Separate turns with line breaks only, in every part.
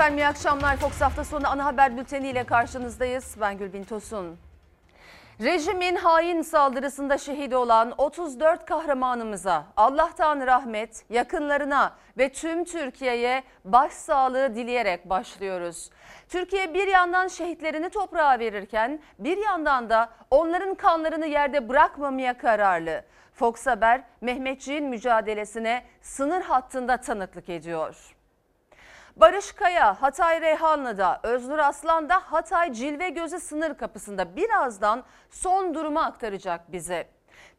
Efendim iyi akşamlar. Fox hafta sonu ana haber bülteni ile karşınızdayız. Ben Gülbin Tosun. Rejimin hain saldırısında şehit olan 34 kahramanımıza Allah'tan rahmet, yakınlarına ve tüm Türkiye'ye başsağlığı dileyerek başlıyoruz. Türkiye bir yandan şehitlerini toprağa verirken bir yandan da onların kanlarını yerde bırakmamaya kararlı. Fox Haber Mehmetçiğin mücadelesine sınır hattında tanıklık ediyor. Barış Kaya Hatay Reyhanlı'da, Öznur Aslan da Hatay Cilve Gözü sınır kapısında birazdan son durumu aktaracak bize.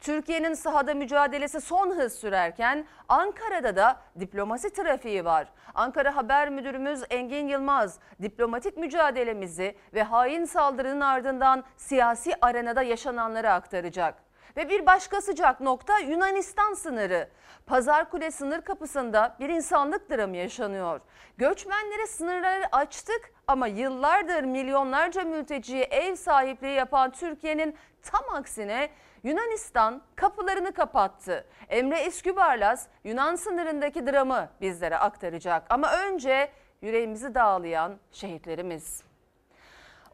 Türkiye'nin sahada mücadelesi son hız sürerken Ankara'da da diplomasi trafiği var. Ankara Haber Müdürümüz Engin Yılmaz diplomatik mücadelemizi ve hain saldırının ardından siyasi arenada yaşananları aktaracak. Ve bir başka sıcak nokta Yunanistan sınırı. Pazar Kule sınır kapısında bir insanlık dramı yaşanıyor. Göçmenlere sınırları açtık ama yıllardır milyonlarca mülteciye ev sahipliği yapan Türkiye'nin tam aksine Yunanistan kapılarını kapattı. Emre Eskübarlas Yunan sınırındaki dramı bizlere aktaracak. Ama önce yüreğimizi dağlayan şehitlerimiz.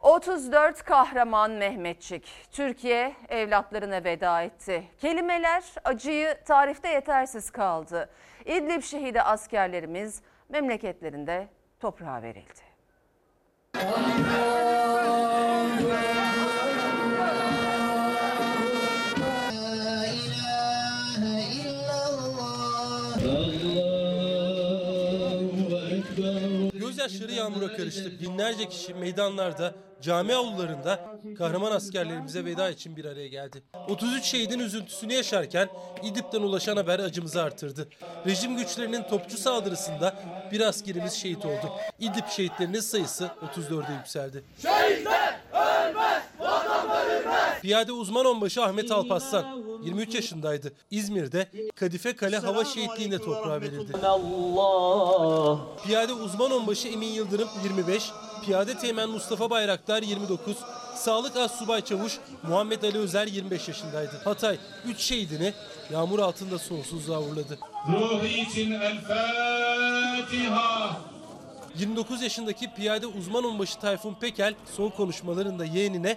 34 kahraman Mehmetçik Türkiye evlatlarına veda etti. Kelimeler acıyı tarifte yetersiz kaldı. İdlib şehidi askerlerimiz memleketlerinde toprağa verildi.
Gözyaşları yağmura karıştı. Binlerce kişi meydanlarda, cami avlularında kahraman askerlerimize veda için bir araya geldi. 33 şehidin üzüntüsünü yaşarken İdlib'den ulaşan haber acımızı artırdı. Rejim güçlerinin topçu saldırısında bir askerimiz şehit oldu. İdlib şehitlerinin sayısı 34'e yükseldi. Şehitler ölmez, vatanlar ölmez. Piyade uzman onbaşı Ahmet Alpaslan 23 yaşındaydı. İzmir'de Kadife Kale Hava Şehitliği'nde toprağa verildi. Piyade uzman onbaşı Emin Yıldırım 25, Piyade Teğmen Mustafa Bayraktar 29, Sağlık Assubay Çavuş Muhammed Ali Özer 25 yaşındaydı. Hatay 3 şehidini yağmur altında sonsuzluğa uğurladı.
Ruhu için El Fatiha.
29 yaşındaki piyade uzman onbaşı Tayfun Pekel son konuşmalarında yeğenine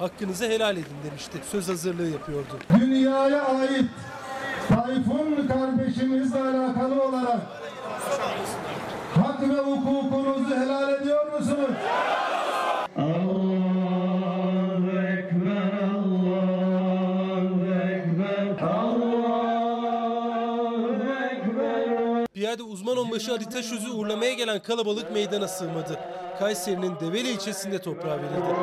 hakkınızı helal edin demişti. Söz hazırlığı yapıyordu.
dünyaya ait Tayfun kardeşimizle alakalı olarak hak ve hukukunuzu helal ediyor musunuz? Allahu Ekber, Allahu Ekber, Allahu Ekber.
Piyade uzman onbaşı Ali Taşöz'ü uğurlamaya gelen kalabalık meydana sığmadı. Kayseri'nin Develi ilçesinde toprağa verildi.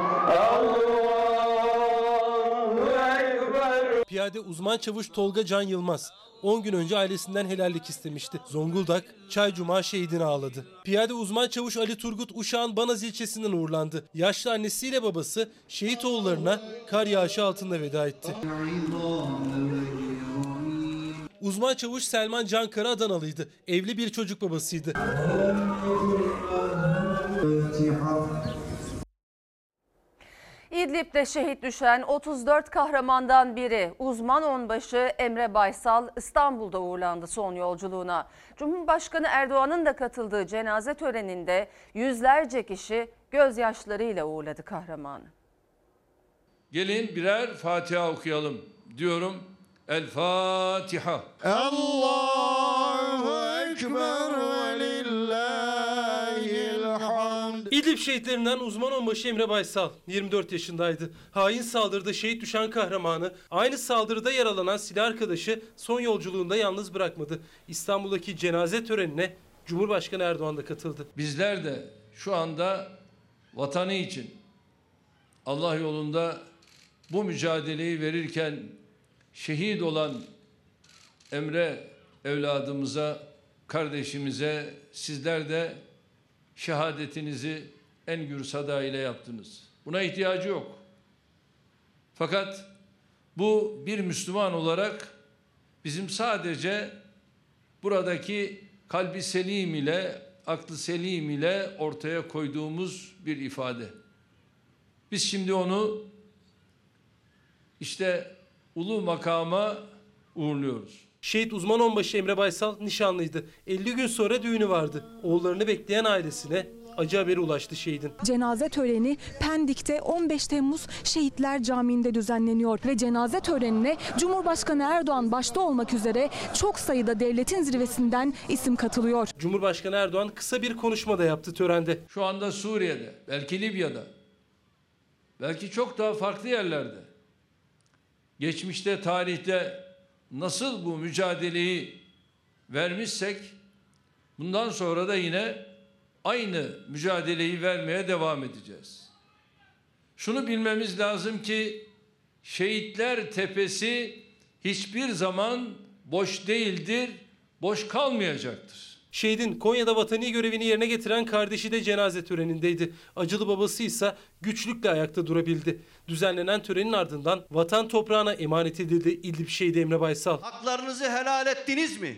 Piyade uzman çavuş Tolga Can Yılmaz 10 gün önce ailesinden helallik istemişti. Zonguldak, Çaycuma şehidini ağladı. Piyade uzman çavuş Ali Turgut Uşak'ın Banaz ilçesinden uğurlandı. Yaşlı annesiyle babası şehit oğullarına kar yağışı altında veda etti. Uzman çavuş Selman Cankara Adanalıydı. Evli bir çocuk babasıydı.
İdlib'de şehit düşen 34 kahramandan biri uzman onbaşı Emre Baysal İstanbul'da uğurlandı son yolculuğuna. Cumhurbaşkanı Erdoğan'ın da katıldığı cenaze töreninde yüzlerce kişi gözyaşlarıyla uğurladı kahramanı.
Gelin birer Fatiha okuyalım diyorum. El Fatiha.
Allahu Ekber
İdlib şehitlerinden uzman onbaşı Emre Baysal 24 yaşındaydı. Hain saldırıda şehit düşen kahramanı aynı saldırıda yaralanan silah arkadaşı son yolculuğunda yalnız bırakmadı. İstanbul'daki cenaze törenine Cumhurbaşkanı Erdoğan da katıldı.
Bizler de şu anda vatanı için Allah yolunda bu mücadeleyi verirken şehit olan Emre evladımıza, kardeşimize sizler de şehadetinizi en gür sada ile yaptınız. Buna ihtiyacı yok. Fakat bu bir Müslüman olarak bizim sadece buradaki kalbi selim ile, aklı selim ile ortaya koyduğumuz bir ifade. Biz şimdi onu işte ulu makama uğurluyoruz.
Şehit uzman onbaşı Emre Baysal nişanlıydı. 50 gün sonra düğünü vardı. Oğullarını bekleyen ailesine acı haberi ulaştı şehidin.
Cenaze töreni Pendik'te 15 Temmuz Şehitler Camii'nde düzenleniyor ve cenaze törenine Cumhurbaşkanı Erdoğan başta olmak üzere çok sayıda devletin zirvesinden isim katılıyor.
Cumhurbaşkanı Erdoğan kısa bir konuşma da yaptı törende.
Şu anda Suriye'de, belki Libya'da, belki çok daha farklı yerlerde, geçmişte, tarihte nasıl bu mücadeleyi vermişsek, bundan sonra da yine aynı mücadeleyi vermeye devam edeceğiz. Şunu bilmemiz lazım ki Şehitler Tepesi hiçbir zaman boş değildir, boş kalmayacaktır.
Şehidin Konya'da vatani görevini yerine getiren kardeşi de cenaze törenindeydi. Acılı babası ise güçlükle ayakta durabildi. Düzenlenen törenin ardından vatan toprağına emanet edildi İdlib şehidi Emre Baysal.
Haklarınızı helal ettiniz mi?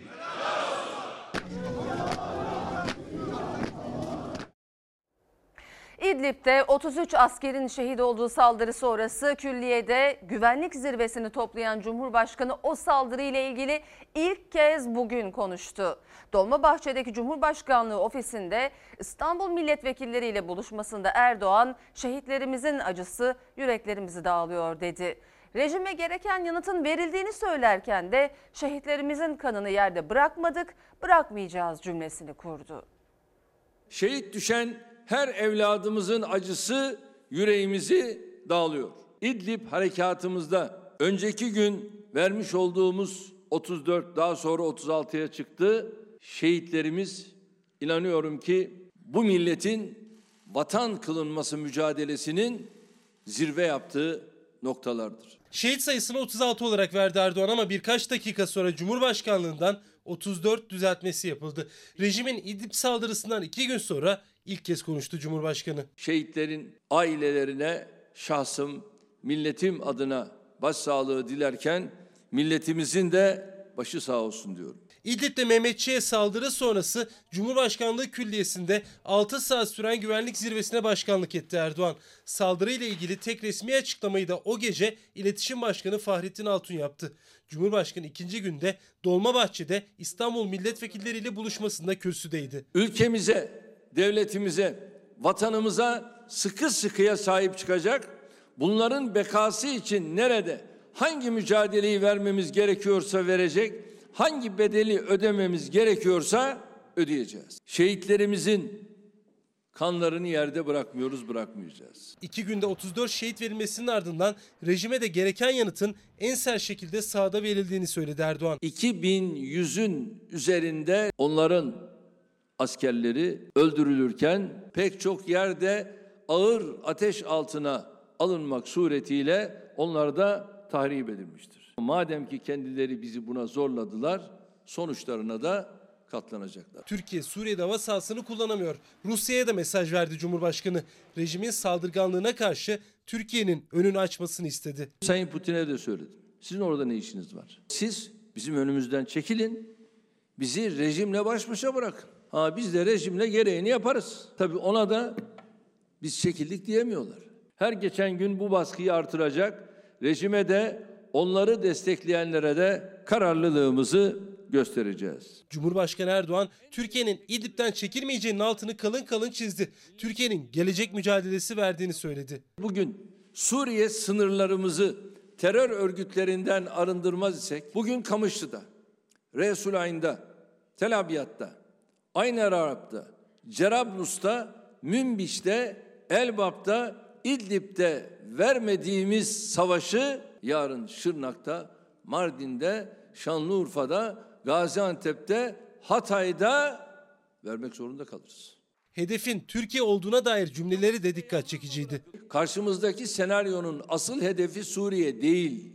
İdlib'de 33 askerin şehit olduğu saldırı sonrası külliyede güvenlik zirvesini toplayan Cumhurbaşkanı o saldırı ile ilgili ilk kez bugün konuştu. Dolmabahçe'deki Cumhurbaşkanlığı ofisinde İstanbul milletvekilleriyle buluşmasında Erdoğan şehitlerimizin acısı yüreklerimizi dağılıyor dedi. Rejime gereken yanıtın verildiğini söylerken de şehitlerimizin kanını yerde bırakmadık, bırakmayacağız cümlesini kurdu.
Şehit düşen her evladımızın acısı yüreğimizi dağılıyor. İdlib harekatımızda önceki gün vermiş olduğumuz 34 daha sonra 36'ya çıktı. Şehitlerimiz inanıyorum ki bu milletin vatan kılınması mücadelesinin zirve yaptığı noktalardır.
Şehit sayısını 36 olarak verdi Erdoğan ama birkaç dakika sonra Cumhurbaşkanlığından 34 düzeltmesi yapıldı. Rejimin İdlib saldırısından iki gün sonra ilk kez konuştu Cumhurbaşkanı.
Şehitlerin ailelerine şahsım, milletim adına başsağlığı dilerken milletimizin de başı sağ olsun diyorum.
İdlib'de Mehmetçiğe saldırı sonrası Cumhurbaşkanlığı Külliyesi'nde 6 saat süren güvenlik zirvesine başkanlık etti Erdoğan. Saldırıyla ilgili tek resmi açıklamayı da o gece İletişim Başkanı Fahrettin Altun yaptı. Cumhurbaşkanı ikinci günde Dolmabahçe'de İstanbul milletvekilleriyle buluşmasında kürsüdeydi.
Ülkemize, devletimize, vatanımıza sıkı sıkıya sahip çıkacak. Bunların bekası için nerede, hangi mücadeleyi vermemiz gerekiyorsa verecek, hangi bedeli ödememiz gerekiyorsa ödeyeceğiz. Şehitlerimizin kanlarını yerde bırakmıyoruz, bırakmayacağız.
İki günde 34 şehit verilmesinin ardından rejime de gereken yanıtın en sert şekilde sahada verildiğini söyledi Erdoğan.
2100'ün üzerinde onların askerleri öldürülürken pek çok yerde ağır ateş altına alınmak suretiyle onlar da tahrip edilmiştir. Madem ki kendileri bizi buna zorladılar, sonuçlarına da katlanacaklar.
Türkiye Suriye'de hava sahasını kullanamıyor. Rusya'ya da mesaj verdi Cumhurbaşkanı. Rejimin saldırganlığına karşı Türkiye'nin önünü açmasını istedi.
Sayın Putin'e de söyledim. Sizin orada ne işiniz var? Siz bizim önümüzden çekilin. Bizi rejimle baş başa bırakın. Ha biz de rejimle gereğini yaparız. Tabii ona da biz çekildik diyemiyorlar. Her geçen gün bu baskıyı artıracak. Rejime de onları destekleyenlere de kararlılığımızı göstereceğiz.
Cumhurbaşkanı Erdoğan Türkiye'nin İdlib'den çekilmeyeceğinin altını kalın kalın çizdi. Türkiye'nin gelecek mücadelesi verdiğini söyledi.
Bugün Suriye sınırlarımızı terör örgütlerinden arındırmaz isek bugün Kamışlı'da, Resulayn'da, Tel Abyad'da, Ayn Arap'ta, Cerablus'ta, Münbiş'te, Elbap'ta, İdlib'de vermediğimiz savaşı yarın Şırnak'ta, Mardin'de, Şanlıurfa'da, Gaziantep'te, Hatay'da vermek zorunda kalırız.
Hedefin Türkiye olduğuna dair cümleleri de dikkat çekiciydi.
Karşımızdaki senaryonun asıl hedefi Suriye değil,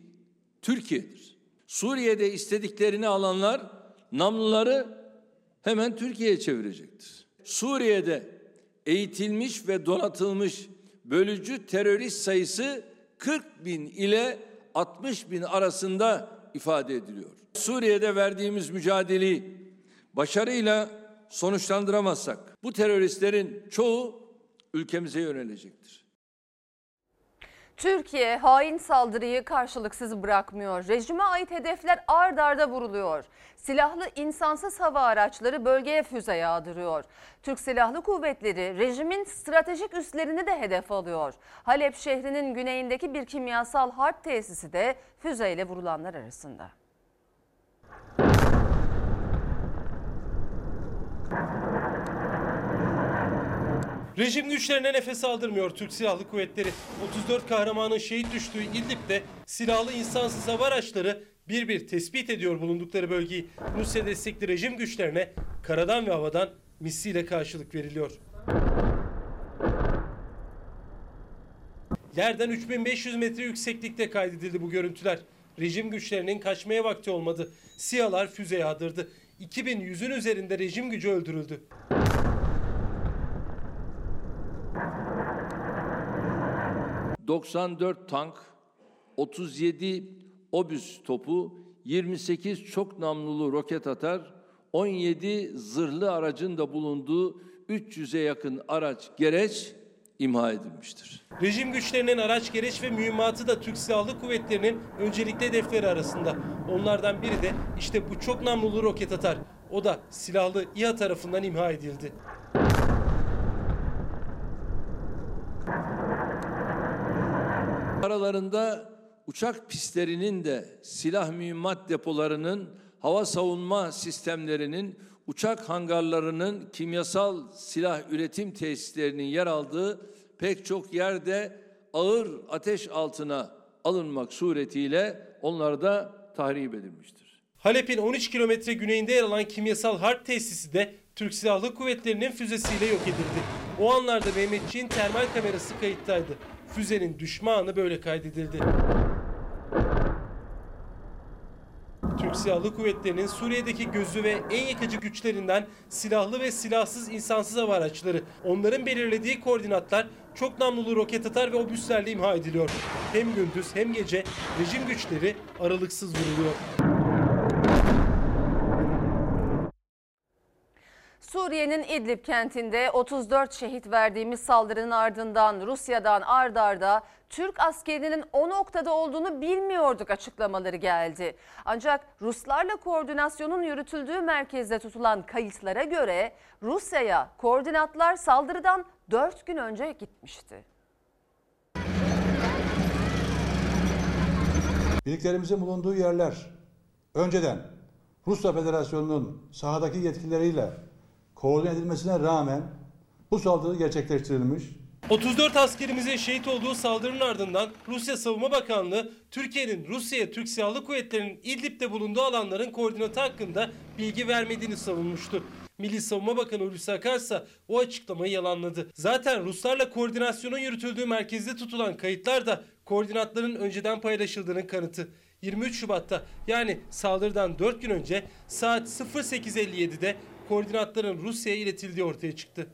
Türkiye'dir. Suriye'de istediklerini alanlar namluları hemen Türkiye'ye çevirecektir. Suriye'de eğitilmiş ve donatılmış bölücü terörist sayısı 40 bin ile 60 bin arasında ifade ediliyor. Suriye'de verdiğimiz mücadeleyi başarıyla sonuçlandıramazsak bu teröristlerin çoğu ülkemize yönelecektir.
Türkiye hain saldırıyı karşılıksız bırakmıyor. Rejime ait hedefler ard arda vuruluyor. Silahlı insansız hava araçları bölgeye füze yağdırıyor. Türk Silahlı Kuvvetleri rejimin stratejik üslerini de hedef alıyor. Halep şehrinin güneyindeki bir kimyasal harp tesisi de füzeyle vurulanlar arasında.
Rejim güçlerine nefes aldırmıyor Türk Silahlı Kuvvetleri. 34 kahramanın şehit düştüğü İdlib'de silahlı insansız hava araçları bir bir tespit ediyor bulundukları bölgeyi. Rusya destekli rejim güçlerine karadan ve havadan misliyle karşılık veriliyor. Yerden 3500 metre yükseklikte kaydedildi bu görüntüler. Rejim güçlerinin kaçmaya vakti olmadı. SİHA'lar füze yağdırdı. 2100'ün üzerinde rejim gücü öldürüldü.
94 tank, 37 obüs topu, 28 çok namlulu roket atar, 17 zırhlı aracın da bulunduğu 300'e yakın araç gereç imha edilmiştir.
Rejim güçlerinin araç gereç ve mühimmatı da Türk Silahlı Kuvvetleri'nin öncelikli hedefleri arasında. Onlardan biri de işte bu çok namlulu roket atar. O da silahlı İHA tarafından imha edildi.
Aralarında uçak pistlerinin de silah mühimmat depolarının, hava savunma sistemlerinin, uçak hangarlarının, kimyasal silah üretim tesislerinin yer aldığı pek çok yerde ağır ateş altına alınmak suretiyle onlar da tahrip edilmiştir.
Halep'in 13 kilometre güneyinde yer alan kimyasal harp tesisi de Türk Silahlı Kuvvetleri'nin füzesiyle yok edildi. O anlarda Mehmetçiğin termal kamerası kayıttaydı. Füzenin düşme anı böyle kaydedildi. Türk Silahlı Kuvvetleri'nin Suriye'deki gözü ve en yakıcı güçlerinden silahlı ve silahsız insansız hava araçları. Onların belirlediği koordinatlar çok namlulu roket atar ve obüslerle imha ediliyor. Hem gündüz hem gece rejim güçleri aralıksız vuruluyor.
Suriye'nin İdlib kentinde 34 şehit verdiğimiz saldırının ardından Rusya'dan ard arda Türk askerinin o noktada olduğunu bilmiyorduk açıklamaları geldi. Ancak Ruslarla koordinasyonun yürütüldüğü merkezde tutulan kayıtlara göre Rusya'ya koordinatlar saldırıdan 4 gün önce gitmişti.
Birliklerimizin bulunduğu yerler önceden Rusya Federasyonu'nun sahadaki yetkilileriyle koordine edilmesine rağmen bu saldırı gerçekleştirilmiş.
34 askerimizin şehit olduğu saldırının ardından Rusya Savunma Bakanlığı Türkiye'nin Rusya'ya Türk Silahlı Kuvvetleri'nin İdlib'de bulunduğu alanların koordinatı hakkında bilgi vermediğini savunmuştu. Milli Savunma Bakanı Hulusi Akar ise o açıklamayı yalanladı. Zaten Ruslarla koordinasyonun yürütüldüğü merkezde tutulan kayıtlar da koordinatların önceden paylaşıldığının kanıtı. 23 Şubat'ta yani saldırıdan 4 gün önce saat 08.57'de koordinatların Rusya'ya iletildiği ortaya çıktı.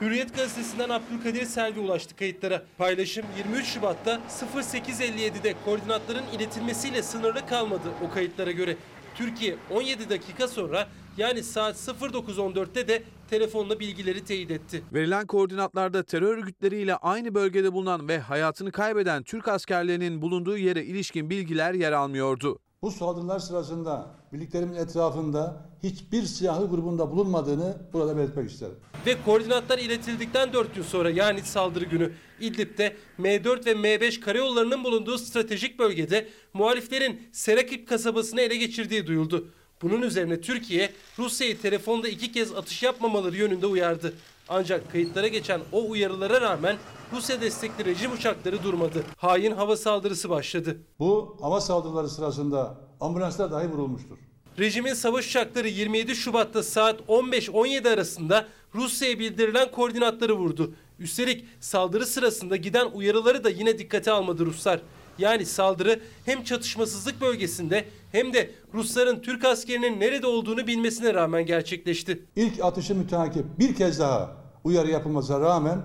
Hürriyet gazetesinden Abdülkadir Selvi ulaştı kayıtlara. Paylaşım 23 Şubat'ta 08.57'de koordinatların iletilmesiyle sınırlı kalmadı o kayıtlara göre. Türkiye 17 dakika sonra yani saat 09.14'te de telefonla bilgileri teyit etti.
Verilen koordinatlarda terör örgütleriyle aynı bölgede bulunan ve hayatını kaybeden Türk askerlerinin bulunduğu yere ilişkin bilgiler yer almıyordu.
Bu saldırılar sırasında birliklerimin etrafında hiçbir silahlı grubunda bulunmadığını burada belirtmek isterim.
Ve koordinatlar iletildikten 4 gün sonra yani saldırı günü İdlib'de M4 ve M5 karayollarının bulunduğu stratejik bölgede muhaliflerin Serakip kasabasını ele geçirdiği duyuldu. Bunun üzerine Türkiye Rusya'yı telefonda iki kez atış yapmamaları yönünde uyardı. Ancak kayıtlara geçen o uyarılara rağmen Rusya destekli rejim uçakları durmadı. Hain hava saldırısı başladı.
Bu hava saldırıları sırasında ambulanslar dahi vurulmuştur.
Rejimin savaş uçakları 27 Şubat'ta saat 15-17 arasında Rusya'ya bildirilen koordinatları vurdu. Üstelik saldırı sırasında giden uyarıları da yine dikkate almadı Ruslar. Yani saldırı hem çatışmasızlık bölgesinde hem de Rusların Türk askerinin nerede olduğunu bilmesine rağmen gerçekleşti.
İlk atışı müteakip bir kez daha uyarı yapılmasına rağmen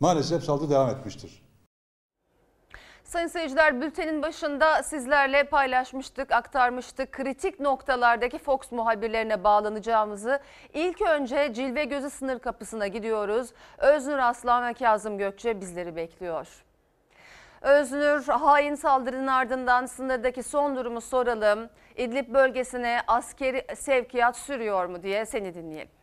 maalesef saldırı devam etmiştir.
Sayın seyirciler bültenin başında sizlerle paylaşmıştık, aktarmıştık. Kritik noktalardaki Fox muhabirlerine bağlanacağımızı. İlk önce Cilve Gözü sınır kapısına gidiyoruz. Öznur Aslan ve Kazım Gökçe bizleri bekliyor. Öznur, hain saldırının ardından sınırdaki son durumu soralım. İdlib bölgesine askeri sevkiyat sürüyor mu diye seni dinleyelim.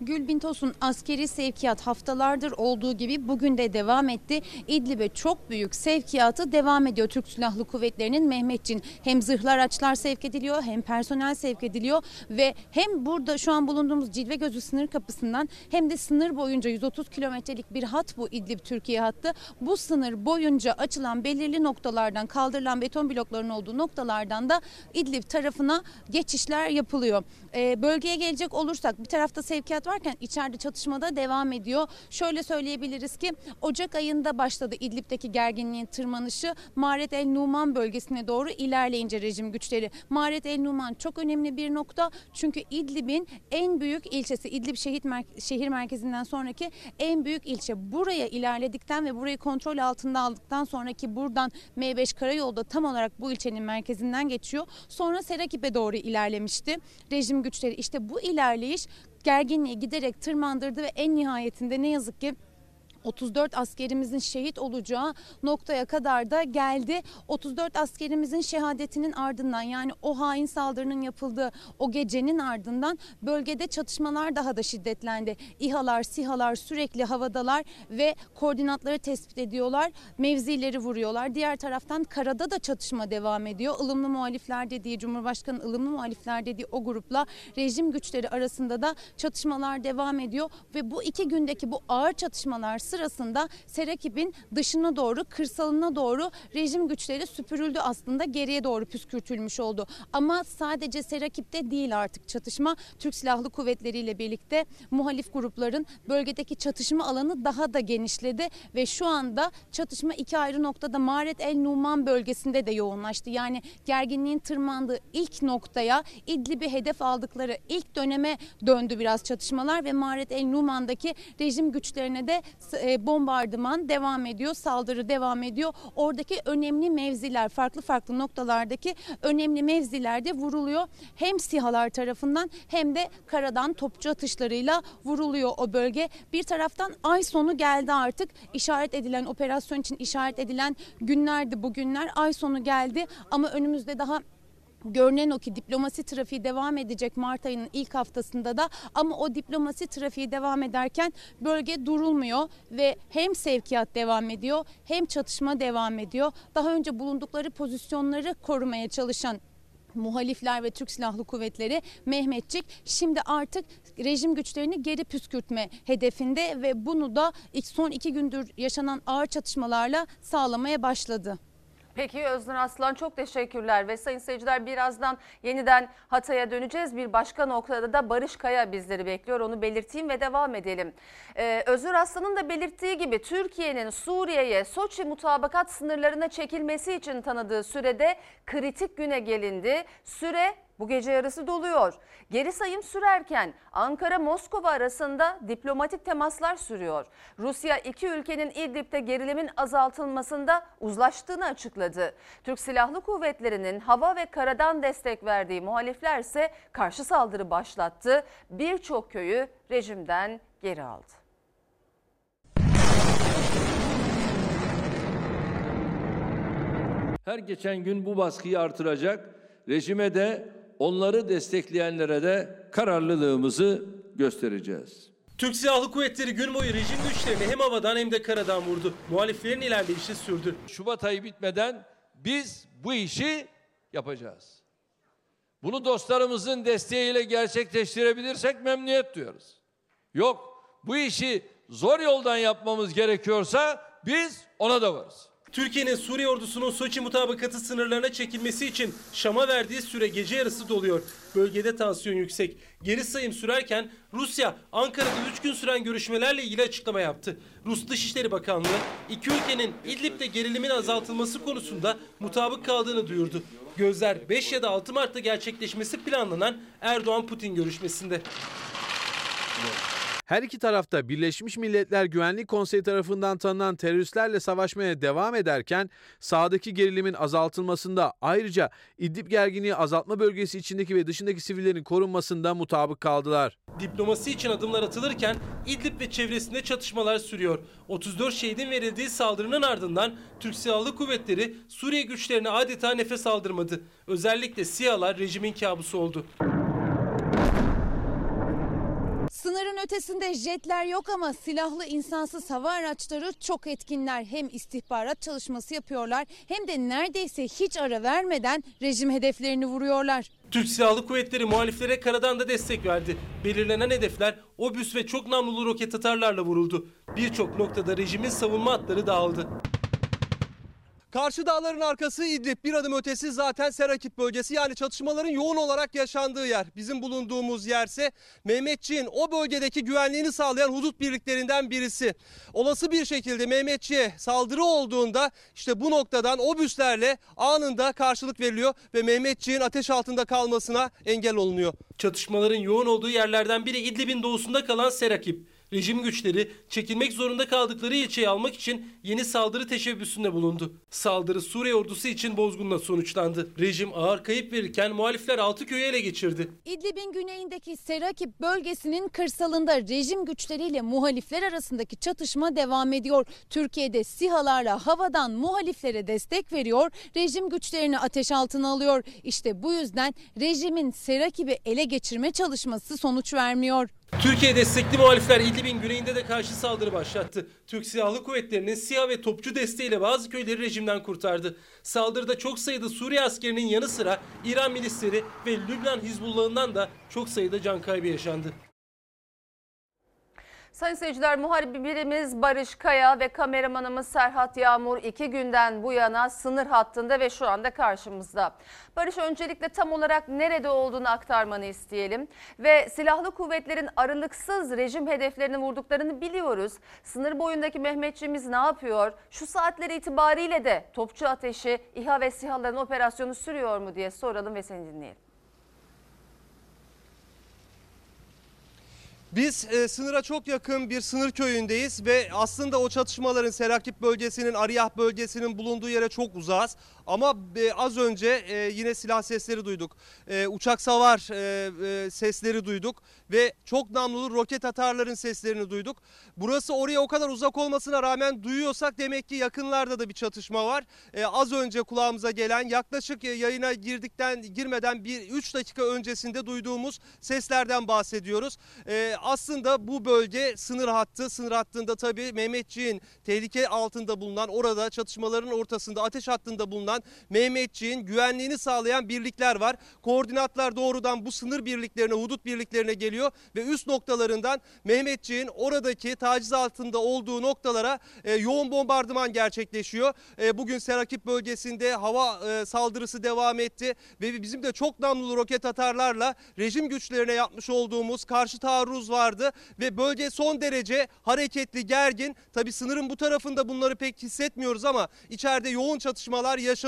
Gülbin Tosun askeri sevkiyat haftalardır olduğu gibi bugün de devam etti. İdlib'e çok büyük sevkiyatı devam ediyor Türk Silahlı Kuvvetleri'nin Mehmetçin. Hem zırhlı araçlar sevk ediliyor hem personel sevk ediliyor ve hem burada şu an bulunduğumuz Cilve Gözü sınır kapısından hem de sınır boyunca 130 kilometrelik bir hat bu İdlib Türkiye hattı. Bu sınır boyunca açılan belirli noktalardan kaldırılan beton blokların olduğu noktalardan da İdlib tarafına geçişler yapılıyor. Ee, bölgeye gelecek olursak bir tarafta sevkiyat varken içeride çatışmada devam ediyor. Şöyle söyleyebiliriz ki Ocak ayında başladı İdlib'deki gerginliğin tırmanışı. Maret El Numan bölgesine doğru ilerleyince rejim güçleri. Maret El Numan çok önemli bir nokta. Çünkü İdlib'in en büyük ilçesi İdlib şehit mer- şehir merkezinden sonraki en büyük ilçe. Buraya ilerledikten ve burayı kontrol altında aldıktan sonraki buradan M5 karayolda tam olarak bu ilçenin merkezinden geçiyor. Sonra Serakip'e doğru ilerlemişti. Rejim güçleri işte bu ilerleyiş gerginliği giderek tırmandırdı ve en nihayetinde ne yazık ki 34 askerimizin şehit olacağı noktaya kadar da geldi. 34 askerimizin şehadetinin ardından yani o hain saldırının yapıldığı o gecenin ardından bölgede çatışmalar daha da şiddetlendi. İHA'lar, SİHA'lar sürekli havadalar ve koordinatları tespit ediyorlar. Mevzileri vuruyorlar. Diğer taraftan karada da çatışma devam ediyor. Ilımlı muhalifler dediği Cumhurbaşkanı ılımlı muhalifler dediği o grupla rejim güçleri arasında da çatışmalar devam ediyor ve bu iki gündeki bu ağır çatışmalar sırasında Serakip'in dışına doğru, kırsalına doğru rejim güçleri süpürüldü aslında geriye doğru püskürtülmüş oldu. Ama sadece Serakip'te değil artık çatışma. Türk Silahlı Kuvvetleri ile birlikte muhalif grupların bölgedeki çatışma alanı daha da genişledi ve şu anda çatışma iki ayrı noktada Maret El Numan bölgesinde de yoğunlaştı. Yani gerginliğin tırmandığı ilk noktaya İdlib'i hedef aldıkları ilk döneme döndü biraz çatışmalar ve Maret El Numan'daki rejim güçlerine de e, bombardıman devam ediyor, saldırı devam ediyor. Oradaki önemli mevziler, farklı farklı noktalardaki önemli mevzilerde vuruluyor. Hem SİHA'lar tarafından hem de karadan topçu atışlarıyla vuruluyor o bölge. Bir taraftan ay sonu geldi artık. İşaret edilen, operasyon için işaret edilen günlerdi bugünler. Ay sonu geldi ama önümüzde daha Görünen o ki diplomasi trafiği devam edecek Mart ayının ilk haftasında da ama o diplomasi trafiği devam ederken bölge durulmuyor ve hem sevkiyat devam ediyor hem çatışma devam ediyor. Daha önce bulundukları pozisyonları korumaya çalışan muhalifler ve Türk Silahlı Kuvvetleri Mehmetçik şimdi artık rejim güçlerini geri püskürtme hedefinde ve bunu da son iki gündür yaşanan ağır çatışmalarla sağlamaya başladı.
Peki Öznur Aslan çok teşekkürler ve sayın seyirciler birazdan yeniden Hatay'a döneceğiz. Bir başka noktada da Barış Kaya bizleri bekliyor onu belirteyim ve devam edelim. Ee, Öznur Aslan'ın da belirttiği gibi Türkiye'nin Suriye'ye Soçi mutabakat sınırlarına çekilmesi için tanıdığı sürede kritik güne gelindi. Süre bu gece yarısı doluyor. Geri sayım sürerken Ankara-Moskova arasında diplomatik temaslar sürüyor. Rusya iki ülkenin İdlib'de gerilimin azaltılmasında uzlaştığını açıkladı. Türk Silahlı Kuvvetleri'nin hava ve karadan destek verdiği muhalifler ise karşı saldırı başlattı. Birçok köyü rejimden geri aldı.
Her geçen gün bu baskıyı artıracak. Rejime de onları destekleyenlere de kararlılığımızı göstereceğiz.
Türk Silahlı Kuvvetleri gün boyu rejim güçlerini hem havadan hem de karadan vurdu. Muhaliflerin ilerleyişi sürdü.
Şubat ayı bitmeden biz bu işi yapacağız. Bunu dostlarımızın desteğiyle gerçekleştirebilirsek memnuniyet duyarız. Yok bu işi zor yoldan yapmamız gerekiyorsa biz ona da varız.
Türkiye'nin Suriye ordusunun Soçi mutabakatı sınırlarına çekilmesi için Şam'a verdiği süre gece yarısı doluyor. Bölgede tansiyon yüksek. Geri sayım sürerken Rusya Ankara'da 3 gün süren görüşmelerle ilgili açıklama yaptı. Rus Dışişleri Bakanlığı iki ülkenin İdlib'de gerilimin azaltılması konusunda mutabık kaldığını duyurdu. Gözler 5 ya da 6 Mart'ta gerçekleşmesi planlanan Erdoğan-Putin görüşmesinde.
Her iki tarafta Birleşmiş Milletler Güvenlik Konseyi tarafından tanınan teröristlerle savaşmaya devam ederken sahadaki gerilimin azaltılmasında ayrıca İdlib gerginliği azaltma bölgesi içindeki ve dışındaki sivillerin korunmasında mutabık kaldılar.
Diplomasi için adımlar atılırken İdlib ve çevresinde çatışmalar sürüyor. 34 şehidin verildiği saldırının ardından Türk Silahlı Kuvvetleri Suriye güçlerine adeta nefes aldırmadı. Özellikle SİHA'lar rejimin kabusu oldu.
Sınırın ötesinde jetler yok ama silahlı insansız hava araçları çok etkinler. Hem istihbarat çalışması yapıyorlar hem de neredeyse hiç ara vermeden rejim hedeflerini vuruyorlar.
Türk Silahlı Kuvvetleri muhaliflere karadan da destek verdi. Belirlenen hedefler obüs ve çok namlulu roket atarlarla vuruldu. Birçok noktada rejimin savunma hatları dağıldı.
Karşı dağların arkası İdlib, bir adım ötesi zaten Serakip bölgesi yani çatışmaların yoğun olarak yaşandığı yer. Bizim bulunduğumuz yerse Mehmetçiğin o bölgedeki güvenliğini sağlayan hudut birliklerinden birisi. Olası bir şekilde Mehmetçiğe saldırı olduğunda işte bu noktadan obüslerle anında karşılık veriliyor ve Mehmetçiğin ateş altında kalmasına engel olunuyor.
Çatışmaların yoğun olduğu yerlerden biri İdlib'in doğusunda kalan Serakip. Rejim güçleri çekilmek zorunda kaldıkları ilçeyi almak için yeni saldırı teşebbüsünde bulundu. Saldırı Suriye ordusu için bozgunla sonuçlandı. Rejim ağır kayıp verirken muhalifler altı köyü ele geçirdi.
İdlib'in güneyindeki Serakip bölgesinin kırsalında rejim güçleriyle muhalifler arasındaki çatışma devam ediyor. Türkiye'de SİHA'larla havadan muhaliflere destek veriyor, rejim güçlerini ateş altına alıyor. İşte bu yüzden rejimin Serakip'i ele geçirme çalışması sonuç vermiyor.
Türkiye destekli muhalifler İdlib'in güneyinde de karşı saldırı başlattı. Türk Silahlı Kuvvetleri'nin SİHA ve topçu desteğiyle bazı köyleri rejimden kurtardı. Saldırıda çok sayıda Suriye askerinin yanı sıra İran milisleri ve Lübnan Hizbullah'ından da çok sayıda can kaybı yaşandı.
Sayın seyirciler muhabirimiz Barış Kaya ve kameramanımız Serhat Yağmur iki günden bu yana sınır hattında ve şu anda karşımızda. Barış öncelikle tam olarak nerede olduğunu aktarmanı isteyelim. Ve silahlı kuvvetlerin aralıksız rejim hedeflerini vurduklarını biliyoruz. Sınır boyundaki Mehmetçiğimiz ne yapıyor? Şu saatler itibariyle de topçu ateşi, İHA ve SİHA'ların operasyonu sürüyor mu diye soralım ve seni dinleyelim.
Biz e, sınıra çok yakın bir sınır köyündeyiz ve aslında o çatışmaların Serakip bölgesinin, Ariyah bölgesinin bulunduğu yere çok uzağız. Ama e, az önce e, yine silah sesleri duyduk. E, uçak savar sesleri duyduk ve çok namlulu roket atarların seslerini duyduk. Burası oraya o kadar uzak olmasına rağmen duyuyorsak demek ki yakınlarda da bir çatışma var. Az önce kulağımıza gelen yaklaşık yayına girdikten girmeden bir 3 dakika öncesinde duyduğumuz seslerden bahsediyoruz. Aslında bu bölge sınır hattı. Sınır hattında tabii Mehmetçiğin tehlike altında bulunan orada çatışmaların ortasında ateş hattında bulunan Mehmetçiğin güvenliğini sağlayan birlikler var. Koordinatlar doğrudan bu sınır birliklerine, hudut birliklerine geliyor ve üst noktalarından Mehmetçiğin oradaki taciz altında olduğu noktalara e, yoğun bombardıman gerçekleşiyor. E, bugün Serakip bölgesinde hava e, saldırısı devam etti ve bizim de çok namlulu roket atarlarla rejim güçlerine yapmış olduğumuz karşı taarruz vardı ve bölge son derece hareketli, gergin. Tabi sınırın bu tarafında bunları pek hissetmiyoruz ama içeride yoğun çatışmalar yaşanıyor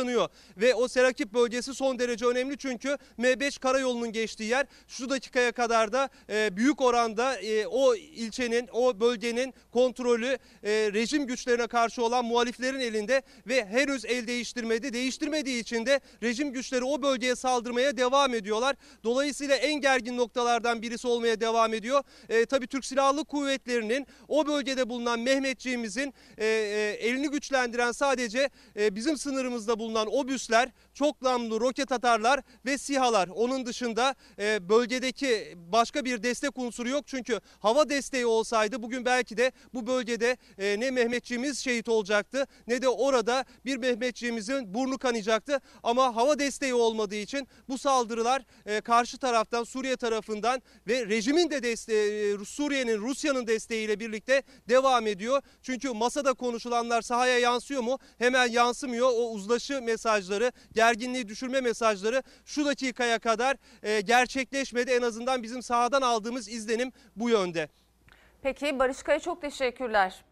ve o Serakip bölgesi son derece önemli çünkü M5 karayolunun geçtiği yer. Şu dakikaya kadar da e, büyük oranda e, o ilçenin, o bölgenin kontrolü e, rejim güçlerine karşı olan muhaliflerin elinde ve henüz el değiştirmedi. Değiştirmediği için de rejim güçleri o bölgeye saldırmaya devam ediyorlar. Dolayısıyla en gergin noktalardan birisi olmaya devam ediyor. E, tabii Türk Silahlı Kuvvetleri'nin o bölgede bulunan Mehmetçiğimizin e, e, elini güçlendiren sadece e, bizim sınırımızda bulunan obüsler, çok namlu roket atarlar ve SİHA'lar. Onun dışında e, bölgedeki başka bir destek unsuru yok. Çünkü hava desteği olsaydı bugün belki de bu bölgede e, ne Mehmetçiğimiz şehit olacaktı ne de orada bir Mehmetçiğimizin burnu kanayacaktı. Ama hava desteği olmadığı için bu saldırılar e, karşı taraftan Suriye tarafından ve rejimin de desteği e, Suriye'nin Rusya'nın desteğiyle birlikte devam ediyor. Çünkü masada konuşulanlar sahaya yansıyor mu? Hemen yansımıyor. O uzlaşı mesajları, gerginliği düşürme mesajları şu dakikaya kadar e, gerçekleşmedi. En azından bizim sahadan aldığımız izlenim bu yönde.
Peki Barış Kaya çok teşekkürler.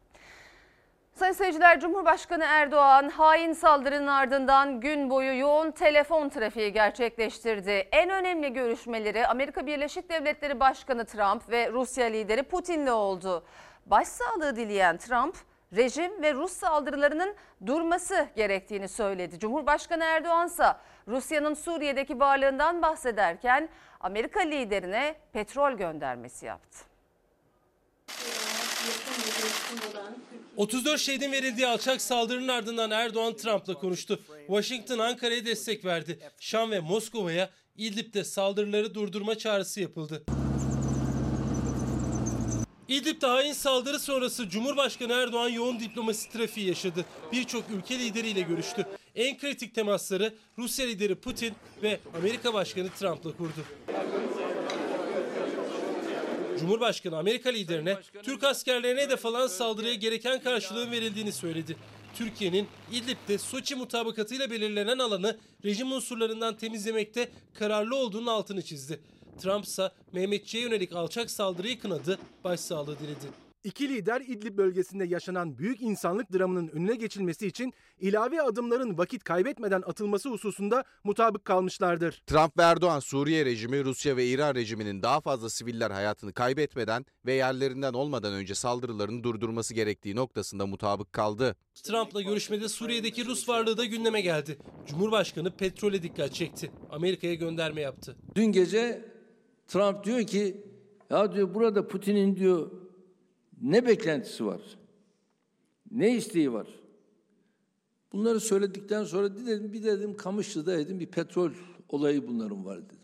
Sayın seyirciler Cumhurbaşkanı Erdoğan hain saldırının ardından gün boyu yoğun telefon trafiği gerçekleştirdi. En önemli görüşmeleri Amerika Birleşik Devletleri Başkanı Trump ve Rusya lideri Putin'le oldu. Başsağlığı dileyen Trump rejim ve Rus saldırılarının durması gerektiğini söyledi. Cumhurbaşkanı Erdoğan ise Rusya'nın Suriye'deki varlığından bahsederken Amerika liderine petrol göndermesi yaptı.
34 şehidin verildiği alçak saldırının ardından Erdoğan Trump'la konuştu. Washington Ankara'ya destek verdi. Şam ve Moskova'ya İdlib'de saldırıları durdurma çağrısı yapıldı. İdlib'de hain saldırı sonrası Cumhurbaşkanı Erdoğan yoğun diplomasi trafiği yaşadı. Birçok ülke lideriyle görüştü. En kritik temasları Rusya lideri Putin ve Amerika Başkanı Trump'la kurdu. Cumhurbaşkanı Amerika liderine Türk askerlerine hedef alan saldırıya gereken karşılığın verildiğini söyledi. Türkiye'nin İdlib'de Soçi mutabakatıyla belirlenen alanı rejim unsurlarından temizlemekte kararlı olduğunun altını çizdi. Trump ise Mehmetçi'ye yönelik alçak saldırıyı kınadı, başsağlığı diledi.
İki lider İdlib bölgesinde yaşanan büyük insanlık dramının önüne geçilmesi için ilave adımların vakit kaybetmeden atılması hususunda mutabık kalmışlardır.
Trump ve Erdoğan Suriye rejimi, Rusya ve İran rejiminin daha fazla siviller hayatını kaybetmeden ve yerlerinden olmadan önce saldırılarını durdurması gerektiği noktasında mutabık kaldı.
Trump'la görüşmede Suriye'deki Rus varlığı da gündeme geldi. Cumhurbaşkanı petrole dikkat çekti. Amerika'ya gönderme yaptı.
Dün gece Trump diyor ki ya diyor burada Putin'in diyor ne beklentisi var? Ne isteği var? Bunları söyledikten sonra dedim bir dedim Kamışlı'da dedim bir petrol olayı bunların var dedim.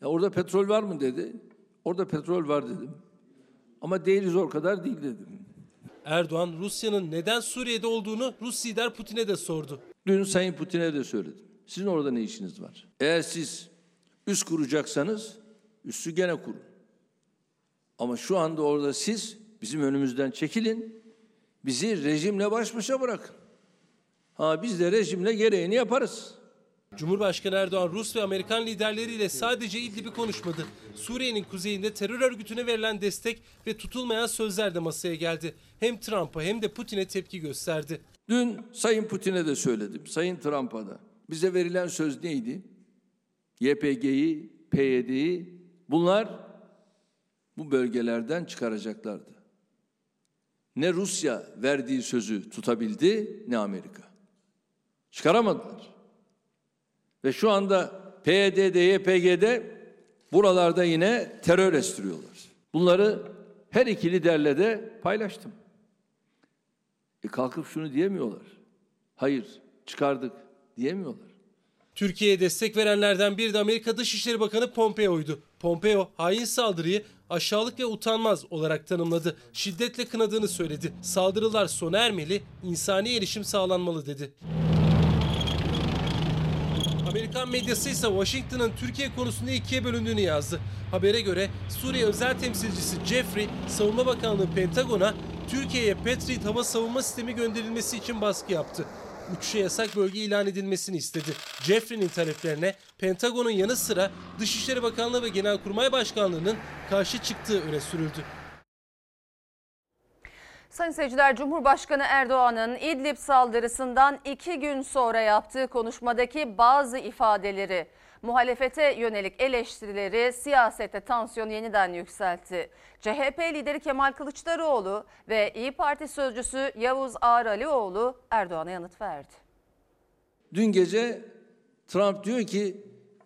Ya orada petrol var mı dedi. Orada petrol var dedim. Ama değiliz o kadar değil dedim.
Erdoğan Rusya'nın neden Suriye'de olduğunu Rus lider Putin'e de sordu.
Dün Sayın Putin'e de söyledim. Sizin orada ne işiniz var? Eğer siz üst kuracaksanız üssü gene kurun. Ama şu anda orada siz bizim önümüzden çekilin. Bizi rejimle baş başa bırakın. Ha biz de rejimle gereğini yaparız.
Cumhurbaşkanı Erdoğan Rus ve Amerikan liderleriyle sadece İdlib'i konuşmadı. Suriye'nin kuzeyinde terör örgütüne verilen destek ve tutulmayan sözler de masaya geldi. Hem Trump'a hem de Putin'e tepki gösterdi.
Dün Sayın Putin'e de söyledim, Sayın Trump'a da. Bize verilen söz neydi? YPG'yi, PYD'yi bunlar bu bölgelerden çıkaracaklardı. Ne Rusya verdiği sözü tutabildi ne Amerika. Çıkaramadılar. Ve şu anda PYD'de, YPG'de buralarda yine terör estiriyorlar. Bunları her iki liderle de paylaştım. E kalkıp şunu diyemiyorlar. Hayır çıkardık diyemiyorlar.
Türkiye'ye destek verenlerden biri de Amerika Dışişleri Bakanı Pompeo'ydu. Pompeo hain saldırıyı aşağılık ve utanmaz olarak tanımladı. Şiddetle kınadığını söyledi. Saldırılar sona ermeli, insani erişim sağlanmalı dedi. Amerikan medyası ise Washington'ın Türkiye konusunda ikiye bölündüğünü yazdı. Habere göre Suriye özel temsilcisi Jeffrey, Savunma Bakanlığı Pentagon'a Türkiye'ye Patriot hava savunma sistemi gönderilmesi için baskı yaptı. Uçuşa yasak bölge ilan edilmesini istedi. Jeffrey'nin taleplerine Pentagon'un yanı sıra Dışişleri Bakanlığı ve Genelkurmay Başkanlığı'nın karşı çıktığı öne sürüldü.
Sayın seyirciler Cumhurbaşkanı Erdoğan'ın İdlib saldırısından iki gün sonra yaptığı konuşmadaki bazı ifadeleri, muhalefete yönelik eleştirileri siyasete tansiyonu yeniden yükseltti. CHP lideri Kemal Kılıçdaroğlu ve İyi Parti sözcüsü Yavuz Ağralioğlu Erdoğan'a yanıt verdi.
Dün gece Trump diyor ki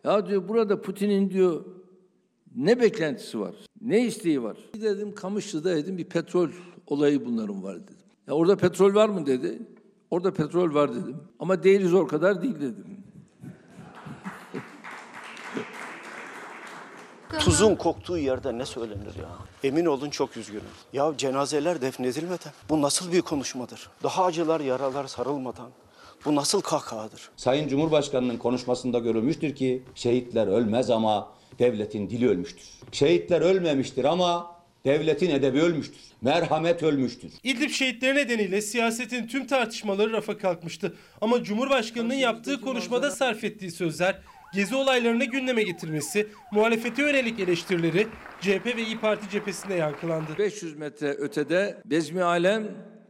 ya diyor burada Putin'in diyor ne beklentisi var? Ne isteği var? Dedim Kamışlı'da dedim bir petrol olayı bunların var dedim. Ya orada petrol var mı dedi. Orada petrol var dedim. Ama değiliz o kadar değil dedim.
Tuzun koktuğu yerde ne söylenir ya? Emin olun çok üzgünüm. Ya cenazeler defnedilmeden bu nasıl bir konuşmadır? Daha acılar yaralar sarılmadan bu nasıl kahkahadır?
Sayın Cumhurbaşkanı'nın konuşmasında görülmüştür ki şehitler ölmez ama devletin dili ölmüştür. Şehitler ölmemiştir ama devletin edebi ölmüştür. Merhamet ölmüştür.
İdlib şehitleri nedeniyle siyasetin tüm tartışmaları rafa kalkmıştı. Ama Cumhurbaşkanı'nın yaptığı konuşmada sarf ettiği sözler Gezi olaylarını gündeme getirmesi, muhalefete yönelik eleştirileri CHP ve İyi Parti cephesinde yankılandı.
500 metre ötede Bezmi Alem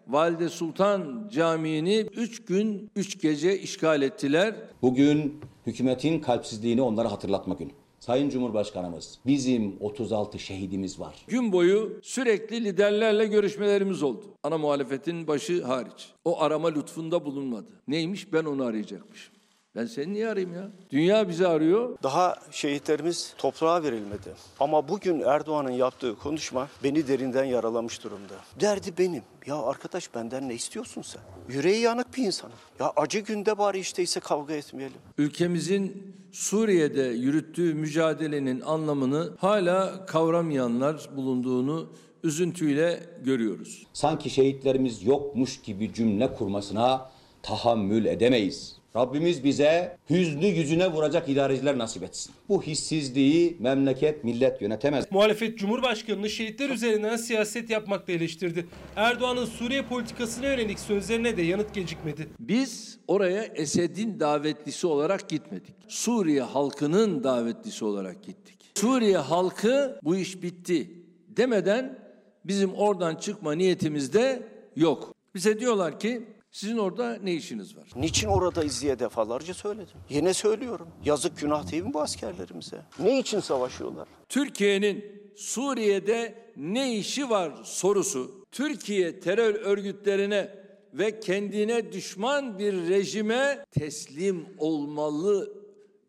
Valide Sultan Camii'ni 3 gün 3 gece işgal ettiler.
Bugün hükümetin kalpsizliğini onlara hatırlatma günü. Sayın Cumhurbaşkanımız, bizim 36 şehidimiz var.
Gün boyu sürekli liderlerle görüşmelerimiz oldu. Ana muhalefetin başı hariç. O arama lütfunda bulunmadı. Neymiş ben onu arayacakmışım. Ben seni niye arayayım ya? Dünya bizi arıyor.
Daha şehitlerimiz toprağa verilmedi. Ama bugün Erdoğan'ın yaptığı konuşma beni derinden yaralamış durumda. Derdi benim. Ya arkadaş benden ne istiyorsun sen? Yüreği yanık bir insanım. Ya acı günde bari işte ise kavga etmeyelim.
Ülkemizin Suriye'de yürüttüğü mücadelenin anlamını hala kavramayanlar bulunduğunu üzüntüyle görüyoruz.
Sanki şehitlerimiz yokmuş gibi cümle kurmasına tahammül edemeyiz. Rabbimiz bize hüznü yüzüne vuracak idareciler nasip etsin. Bu hissizliği memleket, millet yönetemez.
Muhalefet Cumhurbaşkanı'nı şehitler üzerinden siyaset yapmakla eleştirdi. Erdoğan'ın Suriye politikasına yönelik sözlerine de yanıt gecikmedi.
Biz oraya Esed'in davetlisi olarak gitmedik. Suriye halkının davetlisi olarak gittik. Suriye halkı bu iş bitti demeden bizim oradan çıkma niyetimiz de yok. Bize diyorlar ki sizin orada ne işiniz var?
Niçin oradayız diye defalarca söyledim. Yine söylüyorum. Yazık günah değil mi bu askerlerimize? Ne için savaşıyorlar?
Türkiye'nin Suriye'de ne işi var sorusu Türkiye terör örgütlerine ve kendine düşman bir rejime teslim olmalı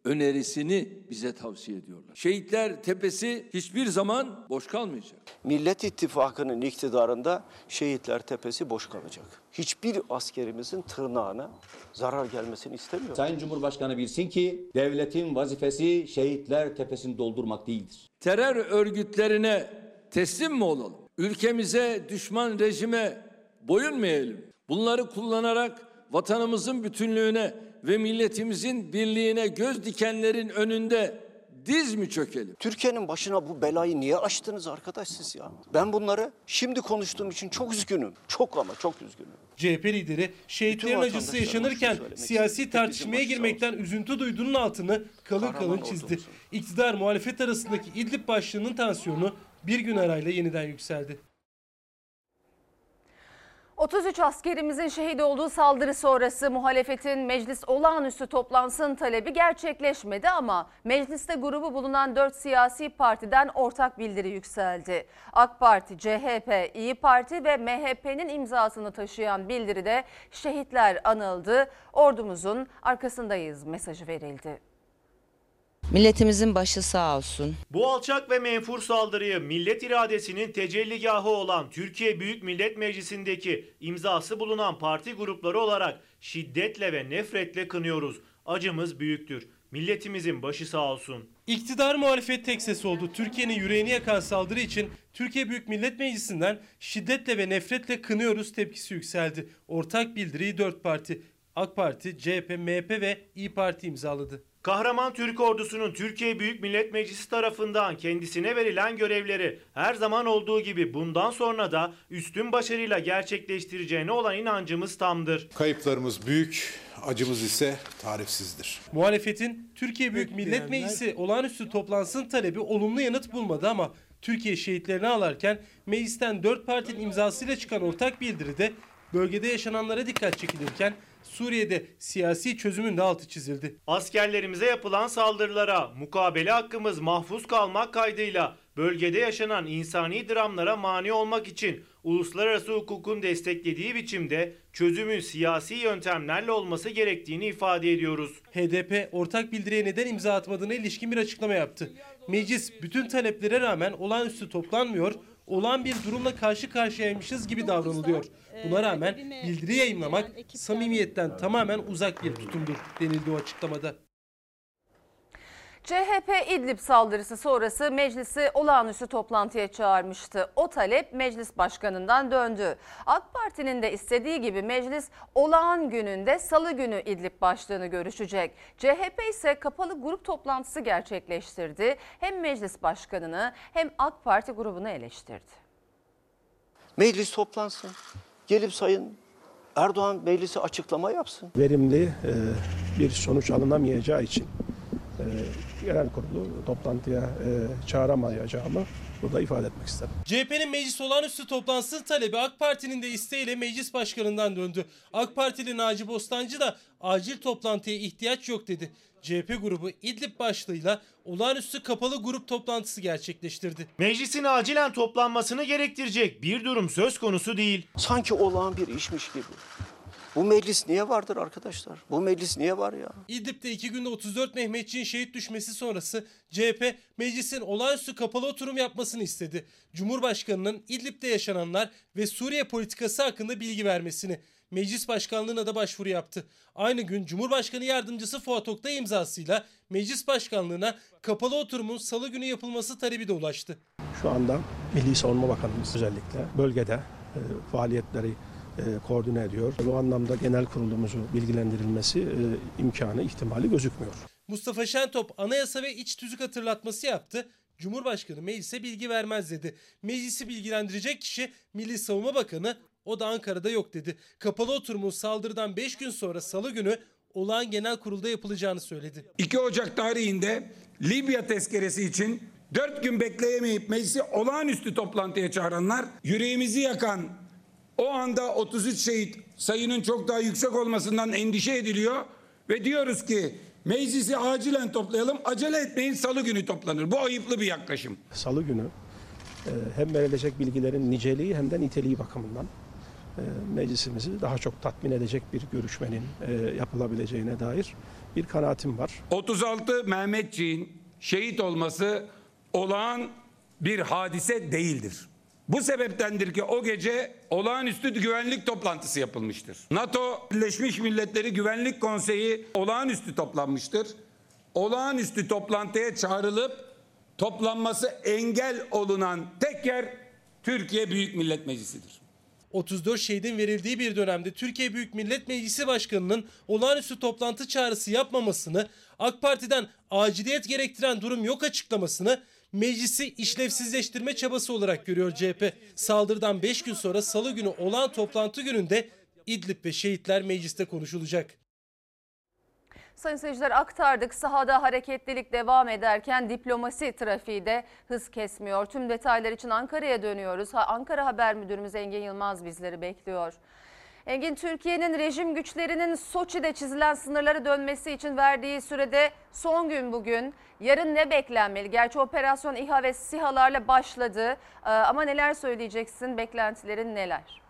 önerisini bize tavsiye ediyorlar. Şehitler Tepesi hiçbir zaman boş kalmayacak.
Millet İttifakı'nın iktidarında şehitler tepesi boş kalacak. Hiçbir askerimizin tırnağına zarar gelmesini istemiyor.
Sayın Cumhurbaşkanı bilsin ki devletin vazifesi şehitler tepesini doldurmak değildir.
Terör örgütlerine teslim mi olalım? Ülkemize düşman rejime boyun mu eğelim? Bunları kullanarak vatanımızın bütünlüğüne ve milletimizin birliğine göz dikenlerin önünde diz mi çökelim?
Türkiye'nin başına bu belayı niye açtınız arkadaş siz ya? Ben bunları şimdi konuştuğum için çok üzgünüm. Çok ama çok üzgünüm.
CHP lideri şehitlerin acısı yaşanırken siyasi tartışmaya girmekten üzüntü duyduğunun altını kalın kalın çizdi. İktidar muhalefet arasındaki İdlib başlığının tansiyonu bir gün arayla yeniden yükseldi.
33 askerimizin şehit olduğu saldırı sonrası muhalefetin meclis olağanüstü toplansın talebi gerçekleşmedi ama mecliste grubu bulunan 4 siyasi partiden ortak bildiri yükseldi. AK Parti, CHP, İyi Parti ve MHP'nin imzasını taşıyan bildiride şehitler anıldı, ordumuzun arkasındayız mesajı verildi.
Milletimizin başı sağ olsun.
Bu alçak ve menfur saldırıyı millet iradesinin tecelligahı olan Türkiye Büyük Millet Meclisi'ndeki imzası bulunan parti grupları olarak şiddetle ve nefretle kınıyoruz. Acımız büyüktür. Milletimizin başı sağ olsun.
İktidar muhalefet tek ses oldu. Türkiye'nin yüreğini yakan saldırı için Türkiye Büyük Millet Meclisi'nden şiddetle ve nefretle kınıyoruz tepkisi yükseldi. Ortak bildiriyi 4 parti AK Parti, CHP, MHP ve İyi Parti imzaladı.
Kahraman Türk ordusunun Türkiye Büyük Millet Meclisi tarafından kendisine verilen görevleri her zaman olduğu gibi bundan sonra da üstün başarıyla gerçekleştireceğine olan inancımız tamdır.
Kayıplarımız büyük, acımız ise tarifsizdir.
Muhalefetin Türkiye Büyük Millet Meclisi olağanüstü toplansın talebi olumlu yanıt bulmadı ama Türkiye şehitlerini ağlarken meclisten 4 partinin imzasıyla çıkan ortak bildiride bölgede yaşananlara dikkat çekilirken Suriye'de siyasi çözümün de altı çizildi.
Askerlerimize yapılan saldırılara mukabele hakkımız mahfuz kalmak kaydıyla bölgede yaşanan insani dramlara mani olmak için uluslararası hukukun desteklediği biçimde çözümün siyasi yöntemlerle olması gerektiğini ifade ediyoruz.
HDP ortak bildiriye neden imza atmadığına ilişkin bir açıklama yaptı. Meclis bütün taleplere rağmen olağanüstü toplanmıyor, olan bir durumla karşı karşıyaymışız gibi davranılıyor. Buna rağmen bildiri yayınlamak samimiyetten tamamen uzak bir tutumdur denildi o açıklamada.
CHP İdlib saldırısı sonrası meclisi olağanüstü toplantıya çağırmıştı. O talep meclis başkanından döndü. AK Parti'nin de istediği gibi meclis olağan gününde salı günü İdlib başlığını görüşecek. CHP ise kapalı grup toplantısı gerçekleştirdi. Hem meclis başkanını hem AK Parti grubunu eleştirdi.
Meclis toplansın. Gelip sayın Erdoğan meclisi açıklama yapsın.
verimli e, bir sonuç alınamayacağı için e,
genel kurulu toplantıya e, çağıramayacağımı burada ifade etmek isterim.
CHP'nin meclis olağanüstü toplantısının talebi AK Parti'nin de isteğiyle meclis başkanından döndü. AK Partili Naci Bostancı da acil toplantıya ihtiyaç yok dedi. CHP grubu İdlib başlığıyla olağanüstü kapalı grup toplantısı gerçekleştirdi.
Meclisin acilen toplanmasını gerektirecek bir durum söz konusu değil.
Sanki olağan bir işmiş gibi. Bu meclis niye vardır arkadaşlar? Bu meclis niye var ya?
İdlib'de iki günde 34 Mehmetçiğin şehit düşmesi sonrası CHP meclisin olağanüstü kapalı oturum yapmasını istedi. Cumhurbaşkanının İdlib'de yaşananlar ve Suriye politikası hakkında bilgi vermesini. Meclis başkanlığına da başvuru yaptı. Aynı gün Cumhurbaşkanı Yardımcısı Fuat Oktay imzasıyla meclis başkanlığına kapalı oturumun salı günü yapılması talebi de ulaştı.
Şu anda Milli Savunma Bakanımız özellikle bölgede e, faaliyetleri koordine ediyor. Bu anlamda genel kurulumuzu bilgilendirilmesi e, imkanı, ihtimali gözükmüyor.
Mustafa Şentop anayasa ve iç tüzük hatırlatması yaptı. Cumhurbaşkanı meclise bilgi vermez dedi. Meclisi bilgilendirecek kişi Milli Savunma Bakanı o da Ankara'da yok dedi. Kapalı oturumun saldırıdan 5 gün sonra salı günü olağan genel kurulda yapılacağını söyledi.
2 Ocak tarihinde Libya tezkeresi için 4 gün bekleyemeyip meclisi olağanüstü toplantıya çağıranlar yüreğimizi yakan o anda 33 şehit sayının çok daha yüksek olmasından endişe ediliyor ve diyoruz ki meclisi acilen toplayalım acele etmeyin salı günü toplanır. Bu ayıplı bir yaklaşım.
Salı günü e, hem verilecek bilgilerin niceliği hem de niteliği bakımından e, meclisimizi daha çok tatmin edecek bir görüşmenin e, yapılabileceğine dair bir kanaatim var.
36 Mehmetçiğin şehit olması olağan bir hadise değildir. Bu sebeptendir ki o gece olağanüstü güvenlik toplantısı yapılmıştır. NATO Birleşmiş Milletleri Güvenlik Konseyi olağanüstü toplanmıştır. Olağanüstü toplantıya çağrılıp toplanması engel olunan tek yer Türkiye Büyük Millet Meclisi'dir.
34 şehidin verildiği bir dönemde Türkiye Büyük Millet Meclisi Başkanı'nın olağanüstü toplantı çağrısı yapmamasını, AK Parti'den aciliyet gerektiren durum yok açıklamasını meclisi işlevsizleştirme çabası olarak görüyor CHP. Saldırıdan 5 gün sonra salı günü olan toplantı gününde İdlib ve şehitler mecliste konuşulacak.
Sayın seyirciler aktardık. Sahada hareketlilik devam ederken diplomasi trafiği de hız kesmiyor. Tüm detaylar için Ankara'ya dönüyoruz. Ankara Haber Müdürümüz Engin Yılmaz bizleri bekliyor. Engin Türkiye'nin rejim güçlerinin Soçi'de çizilen sınırlara dönmesi için verdiği sürede son gün bugün. Yarın ne beklenmeli? Gerçi operasyon İHA ve SİHA'larla başladı. Ee, ama neler söyleyeceksin? Beklentilerin neler?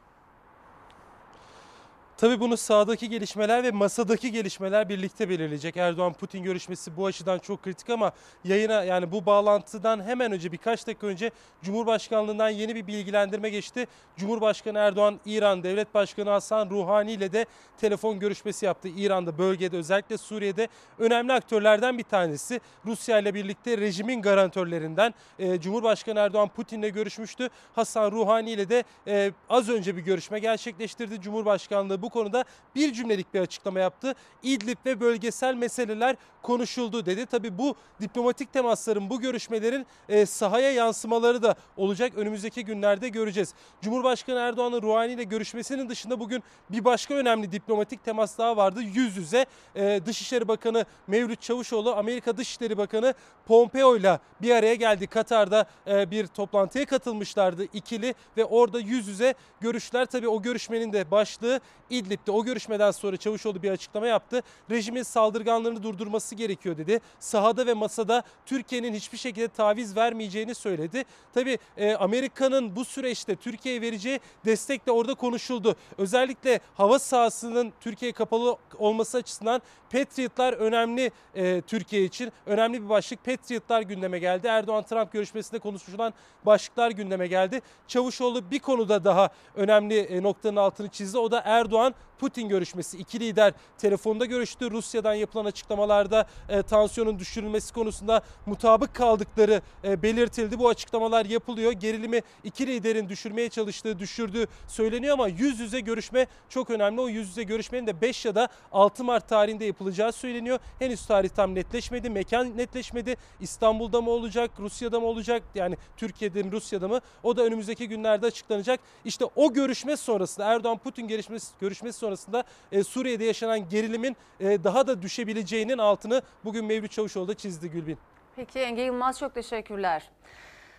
Tabii bunu sahadaki gelişmeler ve masadaki gelişmeler birlikte belirleyecek. Erdoğan-Putin görüşmesi bu açıdan çok kritik ama yayına yani bu bağlantıdan hemen önce birkaç dakika önce Cumhurbaşkanlığından yeni bir bilgilendirme geçti. Cumhurbaşkanı Erdoğan İran Devlet Başkanı Hasan Ruhani ile de telefon görüşmesi yaptı. İran'da bölgede özellikle Suriye'de önemli aktörlerden bir tanesi. Rusya ile birlikte rejimin garantörlerinden e, Cumhurbaşkanı Erdoğan Putin'le görüşmüştü. Hasan Ruhani ile de e, az önce bir görüşme gerçekleştirdi. Cumhurbaşkanlığı bu konuda bir cümlelik bir açıklama yaptı. İdlib ve bölgesel meseleler konuşuldu dedi. Tabii bu diplomatik temasların, bu görüşmelerin e, sahaya yansımaları da olacak. Önümüzdeki günlerde göreceğiz. Cumhurbaşkanı Erdoğan'ın Ruhani ile görüşmesinin dışında bugün bir başka önemli diplomatik temas daha vardı. Yüz yüze e, Dışişleri Bakanı Mevlüt Çavuşoğlu, Amerika Dışişleri Bakanı Pompeo ile bir araya geldi. Katar'da e, bir toplantıya katılmışlardı ikili ve orada yüz yüze görüşler. Tabii o görüşmenin de başlığı İdlib'de. O görüşmeden sonra Çavuşoğlu bir açıklama yaptı. Rejimin saldırganlarını durdurması gerekiyor dedi. Sahada ve masada Türkiye'nin hiçbir şekilde taviz vermeyeceğini söyledi. Tabii e, Amerika'nın bu süreçte Türkiye'ye vereceği destek de orada konuşuldu. Özellikle hava sahasının Türkiye kapalı olması açısından Patriotlar önemli e, Türkiye için. Önemli bir başlık. Patriotlar gündeme geldi. Erdoğan-Trump görüşmesinde konuşulan başlıklar gündeme geldi. Çavuşoğlu bir konuda daha önemli e, noktanın altını çizdi. O da Erdoğan Putin görüşmesi. İki lider telefonda görüştü. Rusya'dan yapılan açıklamalarda e, tansiyonun düşürülmesi konusunda mutabık kaldıkları e, belirtildi. Bu açıklamalar yapılıyor. Gerilimi iki liderin düşürmeye çalıştığı, düşürdüğü söyleniyor ama yüz yüze görüşme çok önemli. O yüz yüze görüşmenin de 5 ya da 6 Mart tarihinde yapılacağı söyleniyor. Henüz tarih tam netleşmedi, mekan netleşmedi. İstanbul'da mı olacak, Rusya'da mı olacak? Yani Türkiye'de mi, Rusya'da mı? O da önümüzdeki günlerde açıklanacak. İşte o görüşme sonrasında Erdoğan-Putin görüşmesi, görüşmesi görüşmesi sonrasında e, Suriye'de yaşanan gerilimin e, daha da düşebileceğinin altını bugün Mevlüt Çavuşoğlu da çizdi Gülbin.
Peki Enge Yılmaz çok teşekkürler.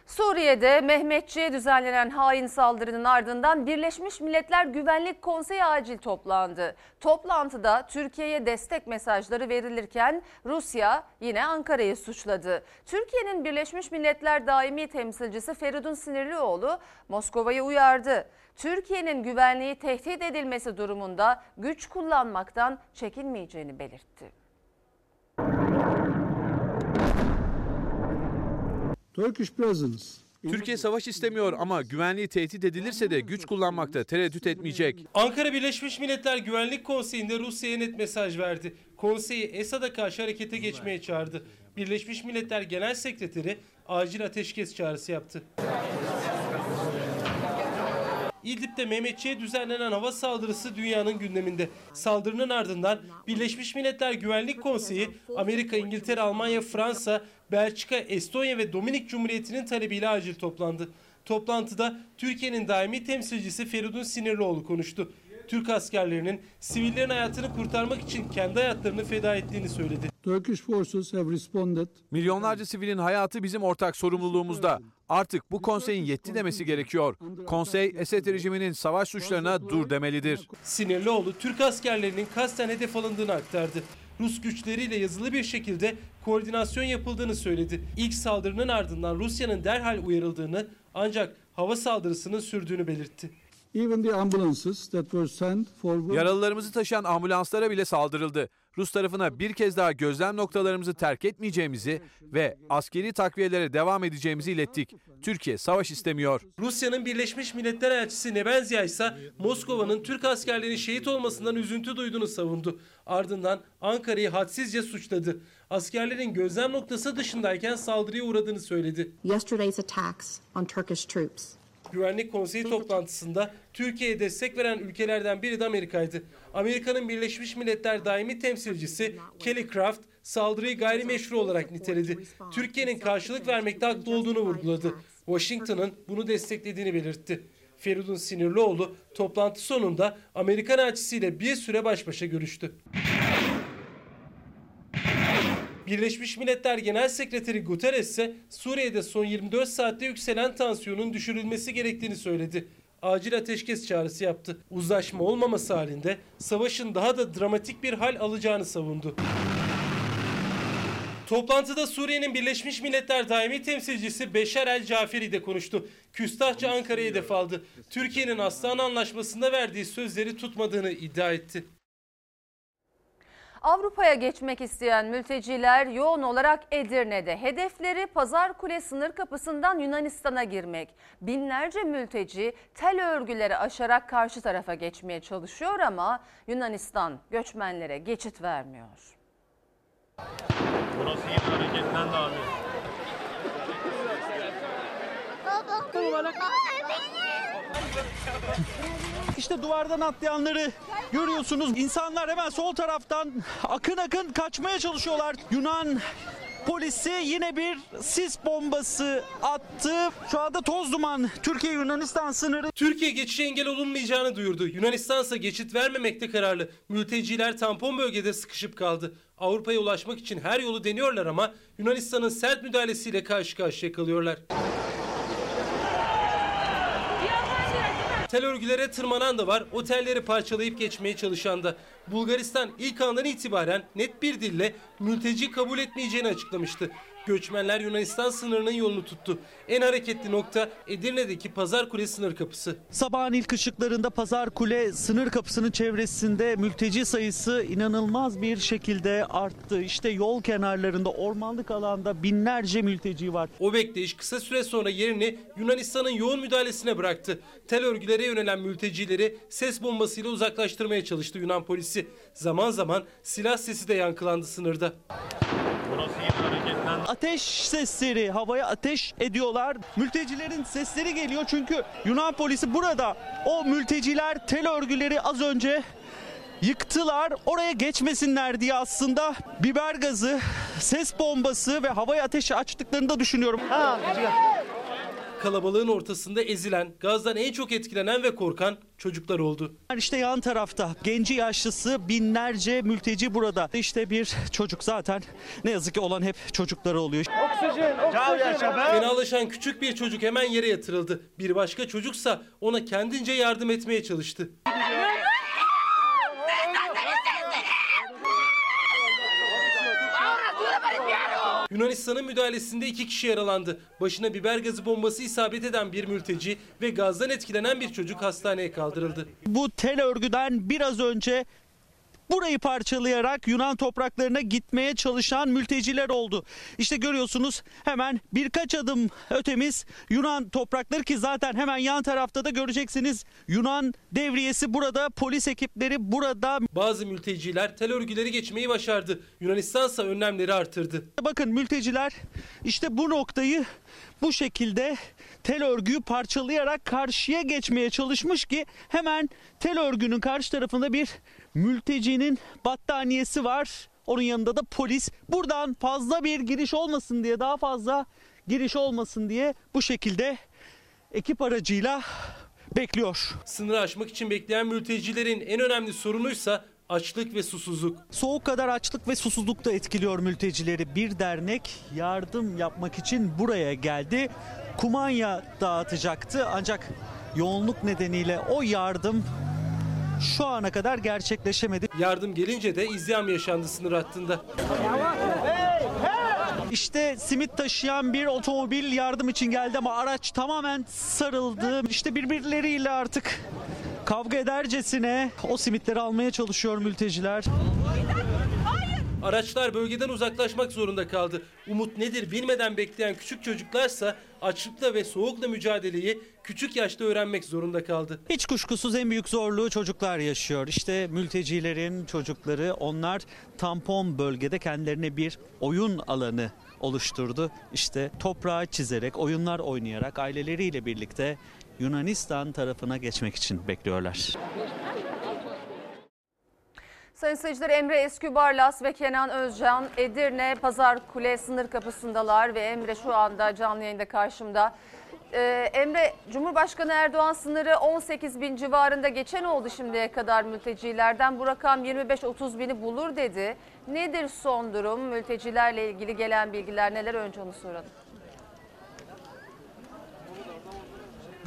Suriye'de Mehmetçi'ye düzenlenen hain saldırının ardından Birleşmiş Milletler Güvenlik Konseyi acil toplandı. Toplantıda Türkiye'ye destek mesajları verilirken Rusya yine Ankara'yı suçladı. Türkiye'nin Birleşmiş Milletler daimi temsilcisi Feridun Sinirlioğlu Moskova'yı uyardı. Türkiye'nin güvenliği tehdit edilmesi durumunda güç kullanmaktan çekinmeyeceğini belirtti.
Turkish presence Türkiye savaş istemiyor ama güvenliği tehdit edilirse de güç kullanmakta tereddüt etmeyecek.
Ankara Birleşmiş Milletler Güvenlik Konseyi'nde Rusya'ya net mesaj verdi. Konseyi Esad'a karşı harekete geçmeye çağırdı. Birleşmiş Milletler Genel Sekreteri acil ateşkes çağrısı yaptı. İdlib'de Mehmetçi'ye düzenlenen hava saldırısı dünyanın gündeminde. Saldırının ardından Birleşmiş Milletler Güvenlik Konseyi Amerika, İngiltere, Almanya, Fransa, Belçika, Estonya ve Dominik Cumhuriyeti'nin talebiyle acil toplandı. Toplantıda Türkiye'nin daimi temsilcisi Feridun Sinirlioğlu konuştu. Türk askerlerinin sivillerin hayatını kurtarmak için kendi hayatlarını feda ettiğini söyledi.
Turkish forces have responded. Milyonlarca sivilin hayatı bizim ortak sorumluluğumuzda. Artık bu konseyin yetti demesi gerekiyor. Konsey Esed rejiminin savaş suçlarına dur demelidir.
Sinirlioğlu Türk askerlerinin kasten hedef alındığını aktardı. Rus güçleriyle yazılı bir şekilde koordinasyon yapıldığını söyledi. İlk saldırının ardından Rusya'nın derhal uyarıldığını ancak hava saldırısının sürdüğünü belirtti.
Even the ambulances that were sent for Yaralılarımızı taşıyan ambulanslara bile saldırıldı. Rus tarafına bir kez daha gözlem noktalarımızı terk etmeyeceğimizi ve askeri takviyelere devam edeceğimizi ilettik. Türkiye savaş istemiyor.
Rusya'nın Birleşmiş Milletler elçisi Nebenzia ise Moskova'nın Türk askerlerinin şehit olmasından üzüntü duyduğunu savundu. Ardından Ankara'yı hadsizce suçladı. Askerlerin gözlem noktası dışındayken saldırıya uğradığını söyledi.
Yesterday's attacks on Turkish troops
Güvenlik Konseyi toplantısında Türkiye'ye destek veren ülkelerden biri de Amerika'ydı. Amerika'nın Birleşmiş Milletler daimi temsilcisi Kelly Craft saldırıyı gayrimeşru olarak niteledi. Türkiye'nin karşılık vermekte haklı olduğunu vurguladı. Washington'ın bunu desteklediğini belirtti. Feridun Sinirlioğlu toplantı sonunda Amerikan elçisiyle bir süre baş başa görüştü. Birleşmiş Milletler Genel Sekreteri Guterres ise Suriye'de son 24 saatte yükselen tansiyonun düşürülmesi gerektiğini söyledi. Acil ateşkes çağrısı yaptı. Uzlaşma olmaması halinde savaşın daha da dramatik bir hal alacağını savundu. Toplantıda Suriye'nin Birleşmiş Milletler daimi temsilcisi Beşar El Caferi de konuştu. Küstahça Ankara'ya hedef aldı. Türkiye'nin Aslan Anlaşması'nda verdiği sözleri tutmadığını iddia etti.
Avrupa'ya geçmek isteyen mülteciler yoğun olarak Edirne'de. Hedefleri Pazar Kule sınır kapısından Yunanistan'a girmek. Binlerce mülteci tel örgüleri aşarak karşı tarafa geçmeye çalışıyor ama Yunanistan göçmenlere geçit vermiyor.
Burası yine hareketlendi abi.
İşte duvardan atlayanları görüyorsunuz. İnsanlar hemen sol taraftan akın akın kaçmaya çalışıyorlar. Yunan polisi yine bir sis bombası attı. Şu anda toz duman Türkiye Yunanistan sınırı.
Türkiye geçişe engel olunmayacağını duyurdu. Yunanistan ise geçit vermemekte kararlı. Mülteciler tampon bölgede sıkışıp kaldı. Avrupa'ya ulaşmak için her yolu deniyorlar ama Yunanistan'ın sert müdahalesiyle karşı karşıya kalıyorlar. Tel örgülere tırmanan da var, otelleri parçalayıp geçmeye çalışan da. Bulgaristan ilk andan itibaren net bir dille mülteci kabul etmeyeceğini açıklamıştı. Göçmenler Yunanistan sınırının yolunu tuttu. En hareketli nokta Edirne'deki Pazar Kule sınır kapısı.
Sabahın ilk ışıklarında Pazar Kule sınır kapısının çevresinde mülteci sayısı inanılmaz bir şekilde arttı. İşte yol kenarlarında ormanlık alanda binlerce mülteci var.
O bekleyiş kısa süre sonra yerini Yunanistan'ın yoğun müdahalesine bıraktı. Tel örgülere yönelen mültecileri ses bombasıyla uzaklaştırmaya çalıştı Yunan polisi. Zaman zaman silah sesi de yankılandı sınırda.
Burası yine hareketlendi.
Ateş sesleri havaya ateş ediyorlar. Mültecilerin sesleri geliyor çünkü Yunan polisi burada. O mülteciler tel örgüleri az önce yıktılar. Oraya geçmesinler diye aslında biber gazı, ses bombası ve havaya ateş açtıklarını da düşünüyorum.
Kalabalığın ortasında ezilen, gazdan en çok etkilenen ve korkan çocuklar oldu.
İşte yan tarafta genci yaşlısı binlerce mülteci burada. İşte bir çocuk zaten ne yazık ki olan hep çocukları oluyor.
Fenalaşan küçük bir çocuk hemen yere yatırıldı. Bir başka çocuksa ona kendince yardım etmeye çalıştı. Yunanistan'ın müdahalesinde iki kişi yaralandı. Başına biber gazı bombası isabet eden bir mülteci ve gazdan etkilenen bir çocuk hastaneye kaldırıldı.
Bu tel örgüden biraz önce burayı parçalayarak Yunan topraklarına gitmeye çalışan mülteciler oldu. İşte görüyorsunuz hemen birkaç adım ötemiz Yunan toprakları ki zaten hemen yan tarafta da göreceksiniz Yunan devriyesi burada, polis ekipleri burada.
Bazı mülteciler tel örgüleri geçmeyi başardı. Yunanistan ise önlemleri artırdı.
Bakın mülteciler işte bu noktayı bu şekilde tel örgüyü parçalayarak karşıya geçmeye çalışmış ki hemen tel örgünün karşı tarafında bir mültecinin battaniyesi var. Onun yanında da polis. Buradan fazla bir giriş olmasın diye daha fazla giriş olmasın diye bu şekilde ekip aracıyla bekliyor.
Sınırı aşmak için bekleyen mültecilerin en önemli sorunuysa açlık ve susuzluk.
Soğuk kadar açlık ve susuzluk da etkiliyor mültecileri. Bir dernek yardım yapmak için buraya geldi. Kumanya dağıtacaktı ancak yoğunluk nedeniyle o yardım şu ana kadar gerçekleşemedi.
Yardım gelince de izyam yaşandı sınır hattında.
İşte simit taşıyan bir otomobil yardım için geldi ama araç tamamen sarıldı. İşte birbirleriyle artık kavga edercesine o simitleri almaya çalışıyor mülteciler.
Araçlar bölgeden uzaklaşmak zorunda kaldı. Umut nedir bilmeden bekleyen küçük çocuklarsa açlıkla ve soğukla mücadeleyi küçük yaşta öğrenmek zorunda kaldı.
Hiç kuşkusuz en büyük zorluğu çocuklar yaşıyor. İşte mültecilerin çocukları onlar tampon bölgede kendilerine bir oyun alanı oluşturdu. İşte toprağı çizerek, oyunlar oynayarak aileleriyle birlikte Yunanistan tarafına geçmek için bekliyorlar.
Sayın seyirciler Emre Eskübarlas ve Kenan Özcan Edirne Pazar Kule sınır kapısındalar ve Emre şu anda canlı yayında karşımda. Ee, Emre Cumhurbaşkanı Erdoğan sınırı 18 bin civarında geçen oldu şimdiye kadar mültecilerden. Bu rakam 25-30 bini bulur dedi. Nedir son durum? Mültecilerle ilgili gelen bilgiler neler önce onu soralım.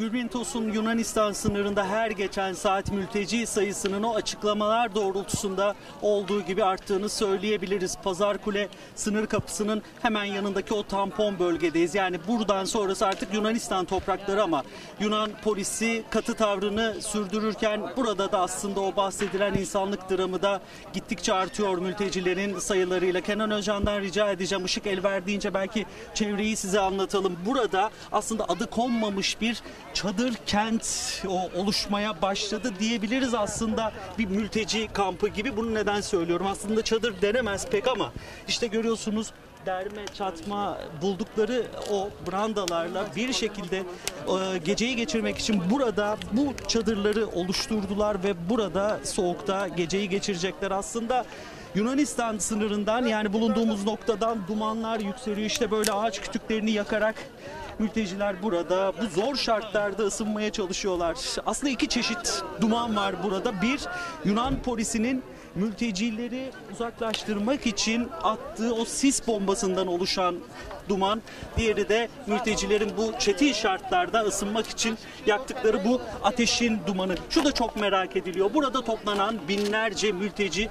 Gülbin Tosun Yunanistan sınırında her geçen saat mülteci sayısının o açıklamalar doğrultusunda olduğu gibi arttığını söyleyebiliriz. Pazarkule sınır kapısının hemen yanındaki o tampon bölgedeyiz. Yani buradan sonrası artık Yunanistan toprakları ama Yunan polisi katı tavrını sürdürürken burada da aslında o bahsedilen insanlık dramı da gittikçe artıyor mültecilerin sayılarıyla. Kenan Özcan'dan rica edeceğim ışık el verdiğince belki çevreyi size anlatalım. Burada aslında adı konmamış bir çadır kent o oluşmaya başladı diyebiliriz aslında bir mülteci kampı gibi. Bunu neden söylüyorum? Aslında çadır denemez pek ama işte görüyorsunuz derme çatma buldukları o brandalarla bir şekilde e, geceyi geçirmek için burada bu çadırları oluşturdular ve burada soğukta geceyi geçirecekler. Aslında Yunanistan sınırından yani bulunduğumuz noktadan dumanlar yükseliyor. İşte böyle ağaç kütüklerini yakarak mülteciler burada bu zor şartlarda ısınmaya çalışıyorlar. Aslında iki çeşit duman var burada. Bir Yunan polisinin mültecileri uzaklaştırmak için attığı o sis bombasından oluşan duman. Diğeri de mültecilerin bu çetin şartlarda ısınmak için yaktıkları bu ateşin dumanı. Şu da çok merak ediliyor. Burada toplanan binlerce mülteci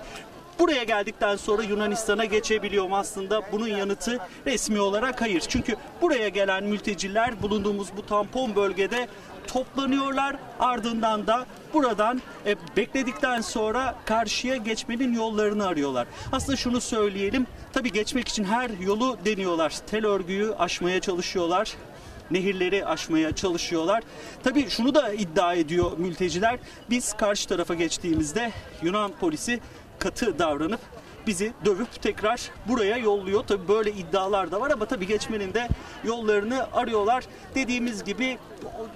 Buraya geldikten sonra Yunanistan'a geçebiliyor mu aslında? Bunun yanıtı resmi olarak hayır. Çünkü buraya gelen mülteciler bulunduğumuz bu tampon bölgede toplanıyorlar. Ardından da buradan e, bekledikten sonra karşıya geçmenin yollarını arıyorlar. Aslında şunu söyleyelim. Tabii geçmek için her yolu deniyorlar. Tel örgüyü aşmaya çalışıyorlar nehirleri aşmaya çalışıyorlar. Tabii şunu da iddia ediyor mülteciler. Biz karşı tarafa geçtiğimizde Yunan polisi katı davranıp bizi dövüp tekrar buraya yolluyor. Tabii böyle iddialar da var ama tabii geçmenin de yollarını arıyorlar. Dediğimiz gibi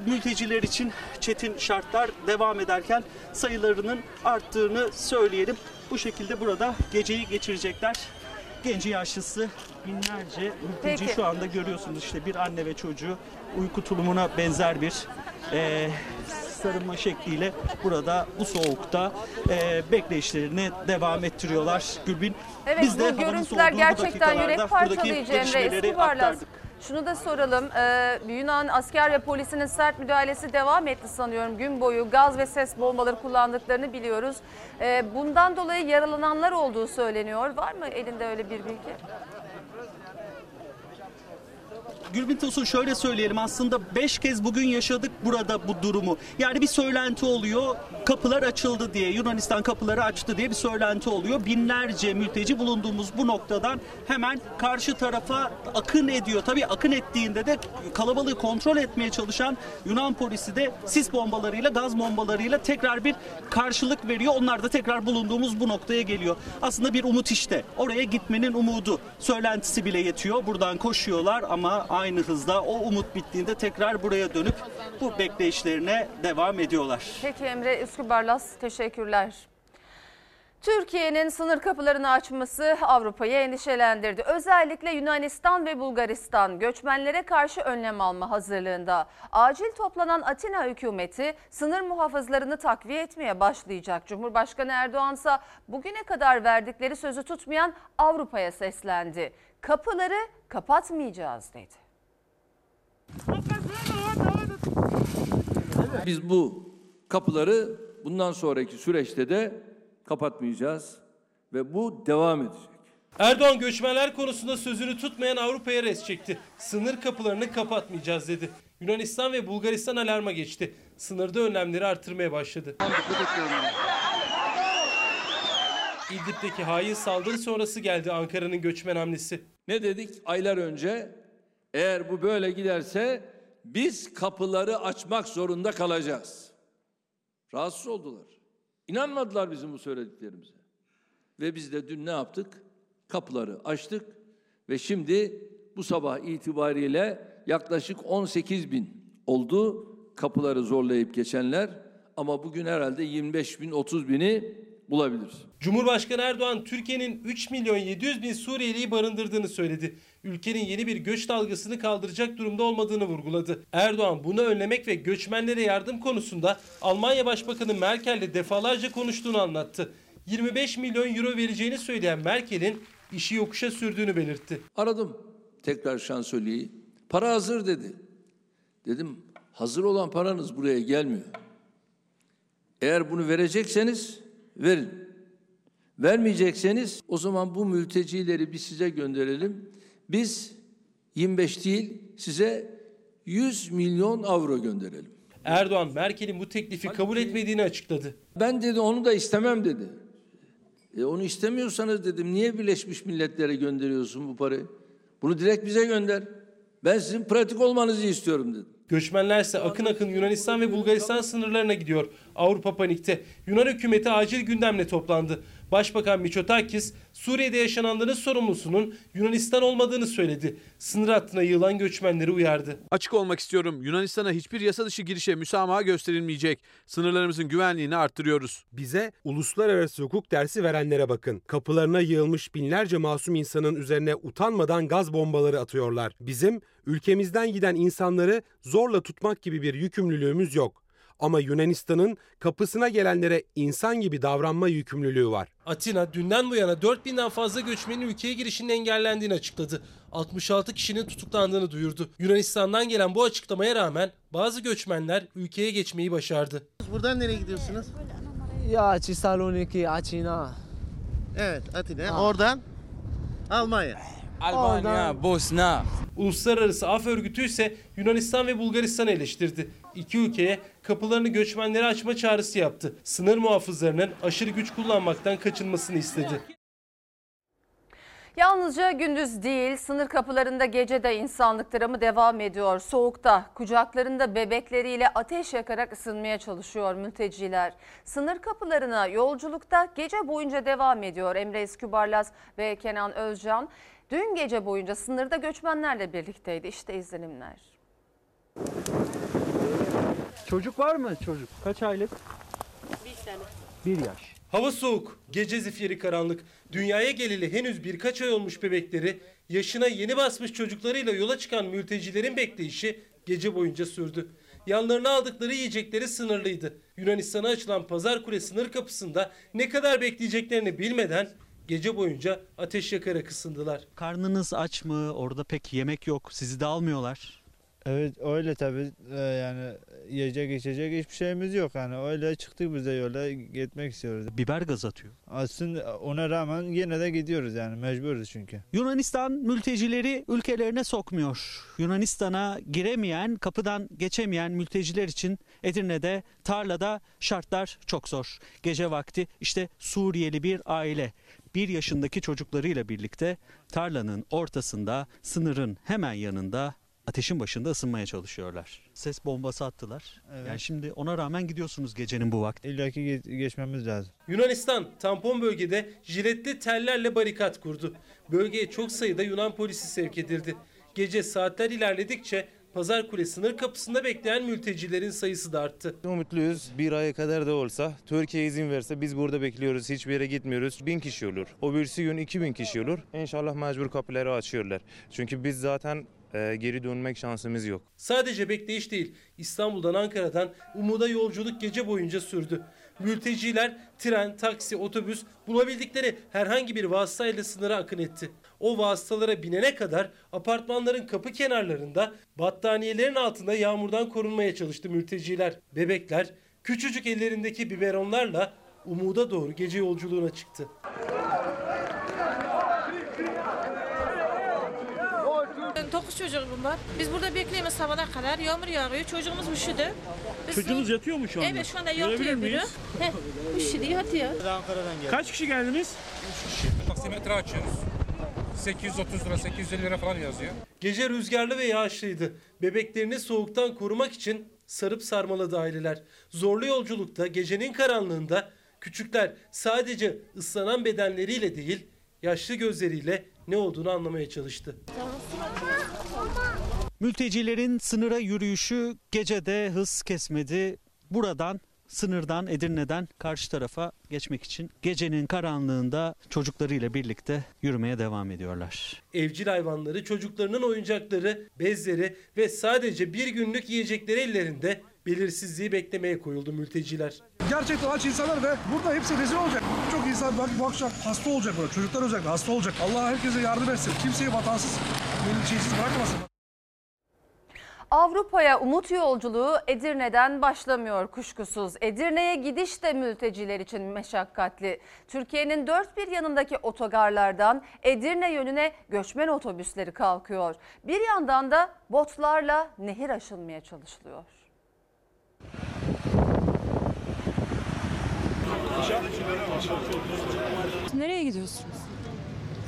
mülteciler için çetin şartlar devam ederken sayılarının arttığını söyleyelim. Bu şekilde burada geceyi geçirecekler. genci yaşlısı binlerce mülteci
Peki.
şu anda görüyorsunuz işte bir anne ve çocuğu uyku tulumuna benzer bir e, sarılma şekliyle burada bu soğukta e, bekleyişlerini devam ettiriyorlar Gülbin.
Evet
Biz de
bu görüntüler gerçekten yürek parçalayıcı Emre Eskubarlas.
aktardık.
Şunu da soralım. Ee, Yunan asker ve polisinin sert müdahalesi devam etti sanıyorum. Gün boyu gaz ve ses bombaları kullandıklarını biliyoruz. Ee, bundan dolayı yaralananlar olduğu söyleniyor. Var mı elinde öyle bir bilgi?
Gülbin Tosun şöyle söyleyelim aslında 5 kez bugün yaşadık burada bu durumu. Yani bir söylenti oluyor kapılar açıldı diye Yunanistan kapıları açtı diye bir söylenti oluyor. Binlerce mülteci bulunduğumuz bu noktadan hemen karşı tarafa akın ediyor. Tabii akın ettiğinde de kalabalığı kontrol etmeye çalışan Yunan polisi de sis bombalarıyla gaz bombalarıyla tekrar bir karşılık veriyor. Onlar da tekrar bulunduğumuz bu noktaya geliyor. Aslında bir umut işte. Oraya gitmenin umudu. Söylentisi bile yetiyor. Buradan koşuyorlar ama aynı hızda o umut bittiğinde tekrar buraya dönüp bu bekleyişlerine devam ediyorlar.
Peki Emre Üskübarlas teşekkürler. Türkiye'nin sınır kapılarını açması Avrupa'yı endişelendirdi. Özellikle Yunanistan ve Bulgaristan göçmenlere karşı önlem alma hazırlığında. Acil toplanan Atina hükümeti sınır muhafızlarını takviye etmeye başlayacak. Cumhurbaşkanı Erdoğan ise bugüne kadar verdikleri sözü tutmayan Avrupa'ya seslendi. Kapıları kapatmayacağız dedi.
Biz bu kapıları bundan sonraki süreçte de kapatmayacağız ve bu devam edecek.
Erdoğan göçmenler konusunda sözünü tutmayan Avrupa'ya res çekti. Sınır kapılarını kapatmayacağız dedi. Yunanistan ve Bulgaristan alarma geçti. Sınırda önlemleri artırmaya başladı. İdlib'deki hain saldırı sonrası geldi Ankara'nın göçmen hamlesi.
Ne dedik aylar önce? Eğer bu böyle giderse biz kapıları açmak zorunda kalacağız. Rahatsız oldular. İnanmadılar bizim bu söylediklerimize. Ve biz de dün ne yaptık? Kapıları açtık ve şimdi bu sabah itibariyle yaklaşık 18 bin oldu kapıları zorlayıp geçenler ama bugün herhalde 25 bin 30 bini bulabiliriz.
Cumhurbaşkanı Erdoğan Türkiye'nin 3 milyon 700 bin Suriyeliyi barındırdığını söyledi. Ülkenin yeni bir göç dalgasını kaldıracak durumda olmadığını vurguladı. Erdoğan bunu önlemek ve göçmenlere yardım konusunda Almanya Başbakanı Merkel'le defalarca konuştuğunu anlattı. 25 milyon euro vereceğini söyleyen Merkel'in işi yokuşa sürdüğünü belirtti.
Aradım tekrar şansölyeyi. Para hazır dedi. Dedim hazır olan paranız buraya gelmiyor. Eğer bunu verecekseniz verin. Vermeyecekseniz o zaman bu mültecileri biz size gönderelim. Biz 25 değil size 100 milyon avro gönderelim.
Erdoğan Merkel'in bu teklifi kabul etmediğini açıkladı.
Ben dedi onu da istemem dedi. E onu istemiyorsanız dedim niye Birleşmiş Milletler'e gönderiyorsun bu parayı? Bunu direkt bize gönder. Ben sizin pratik olmanızı istiyorum dedim.
Göçmenler ise akın akın Yunanistan ve Bulgaristan sınırlarına gidiyor. Avrupa panikte. Yunan hükümeti acil gündemle toplandı. Başbakan Miçotakis, Suriye'de yaşananların sorumlusunun Yunanistan olmadığını söyledi. Sınır hattına yığılan göçmenleri uyardı.
Açık olmak istiyorum. Yunanistan'a hiçbir yasa dışı girişe müsamaha gösterilmeyecek. Sınırlarımızın güvenliğini arttırıyoruz.
Bize uluslararası hukuk dersi verenlere bakın. Kapılarına yığılmış binlerce masum insanın üzerine utanmadan gaz bombaları atıyorlar. Bizim ülkemizden giden insanları zorla tutmak gibi bir yükümlülüğümüz yok. Ama Yunanistan'ın kapısına gelenlere insan gibi davranma yükümlülüğü var.
Atina dünden bu yana 4000'den fazla göçmenin ülkeye girişinin engellendiğini açıkladı. 66 kişinin tutuklandığını duyurdu. Yunanistan'dan gelen bu açıklamaya rağmen bazı göçmenler ülkeye geçmeyi başardı.
Buradan nereye gidiyorsunuz?
Ya Thessaloniki, Atina.
Evet Atina.
Ha.
Oradan Almanya.
Albanya,
Bosna.
Uluslararası Af Örgütü ise Yunanistan ve Bulgaristan'ı eleştirdi. İki ülkeye kapılarını göçmenlere açma çağrısı yaptı. Sınır muhafızlarının aşırı güç kullanmaktan kaçınmasını istedi.
Yalnızca gündüz değil, sınır kapılarında gece de insanlık dramı devam ediyor. Soğukta, kucaklarında bebekleriyle ateş yakarak ısınmaya çalışıyor mülteciler. Sınır kapılarına yolculukta gece boyunca devam ediyor Emre Eskübarlaz ve Kenan Özcan. Dün gece boyunca sınırda göçmenlerle birlikteydi. İşte izlenimler.
Çocuk var mı çocuk? Kaç aylık?
Bir sene.
Bir yaş.
Hava soğuk, gece zifiri karanlık. Dünyaya geleli henüz birkaç ay olmuş bebekleri, yaşına yeni basmış çocuklarıyla yola çıkan mültecilerin bekleyişi gece boyunca sürdü. Yanlarına aldıkları yiyecekleri sınırlıydı. Yunanistan'a açılan Pazar Kule sınır kapısında ne kadar bekleyeceklerini bilmeden gece boyunca ateş yakarak ısındılar.
Karnınız aç mı? Orada pek yemek yok. Sizi de almıyorlar.
Evet öyle tabii Ee, yani yiyecek içecek hiçbir şeyimiz yok yani öyle çıktık biz de yola gitmek istiyoruz.
Biber gaz atıyor.
Aslında ona rağmen yine de gidiyoruz yani mecburuz çünkü.
Yunanistan mültecileri ülkelerine sokmuyor. Yunanistan'a giremeyen, kapıdan geçemeyen mülteciler için Edirne'de, tarlada şartlar çok zor. Gece vakti işte Suriyeli bir aile bir yaşındaki çocuklarıyla birlikte tarlanın ortasında, sınırın hemen yanında ateşin başında ısınmaya çalışıyorlar. Ses bombası attılar.
Evet.
Yani şimdi ona rağmen gidiyorsunuz gecenin bu vakti.
İlla ki ge- geçmemiz lazım.
Yunanistan tampon bölgede jiletli tellerle barikat kurdu. Bölgeye çok sayıda Yunan polisi sevk edildi. Gece saatler ilerledikçe Pazar Kule sınır kapısında bekleyen mültecilerin sayısı da arttı.
Umutluyuz. Bir aya kadar da olsa Türkiye izin verse biz burada bekliyoruz. Hiçbir yere gitmiyoruz. Bin kişi olur. O birisi gün 2000 kişi olur. İnşallah mecbur kapıları açıyorlar. Çünkü biz zaten e, geri dönmek şansımız yok.
Sadece bekleyiş değil, İstanbul'dan Ankara'dan Umud'a yolculuk gece boyunca sürdü. Mülteciler tren, taksi, otobüs bulabildikleri herhangi bir vasıtayla sınıra akın etti. O vasıtalara binene kadar apartmanların kapı kenarlarında battaniyelerin altında yağmurdan korunmaya çalıştı mülteciler. Bebekler küçücük ellerindeki biberonlarla Umud'a doğru gece yolculuğuna çıktı.
Dokuz çocuk bunlar. Biz burada bekleyemeyiz sabahına kadar. Yağmur yağıyor. Çocuğumuz üşüdü. Biz
Çocuğunuz yatıyor mu şu anda?
Evet şu anda yatıyor biri. Heh, üşüdü yatıyor.
Kaç kişi geldiniz?
Taksimetre açıyoruz. 830 lira, 850 lira falan yazıyor.
Gece rüzgarlı ve yağışlıydı. Bebeklerini soğuktan korumak için sarıp sarmaladı aileler. Zorlu yolculukta gecenin karanlığında küçükler sadece ıslanan bedenleriyle değil yaşlı gözleriyle ne olduğunu anlamaya çalıştı.
Mültecilerin sınıra yürüyüşü gecede hız kesmedi. Buradan sınırdan Edirne'den karşı tarafa geçmek için gecenin karanlığında çocuklarıyla birlikte yürümeye devam ediyorlar.
Evcil hayvanları, çocuklarının oyuncakları, bezleri ve sadece bir günlük yiyecekleri ellerinde belirsizliği beklemeye koyuldu mülteciler.
Gerçekten aç insanlar ve burada hepsi rezil olacak. Çok insan belki bu akşam hasta olacak burada. Çocuklar özellikle hasta olacak. Allah herkese yardım etsin. Kimseyi vatansız, şeysiz bırakmasın.
Avrupa'ya umut yolculuğu Edirne'den başlamıyor kuşkusuz. Edirne'ye gidiş de mülteciler için meşakkatli. Türkiye'nin dört bir yanındaki otogarlardan Edirne yönüne göçmen otobüsleri kalkıyor. Bir yandan da botlarla nehir aşılmaya çalışılıyor.
Nereye gidiyorsunuz?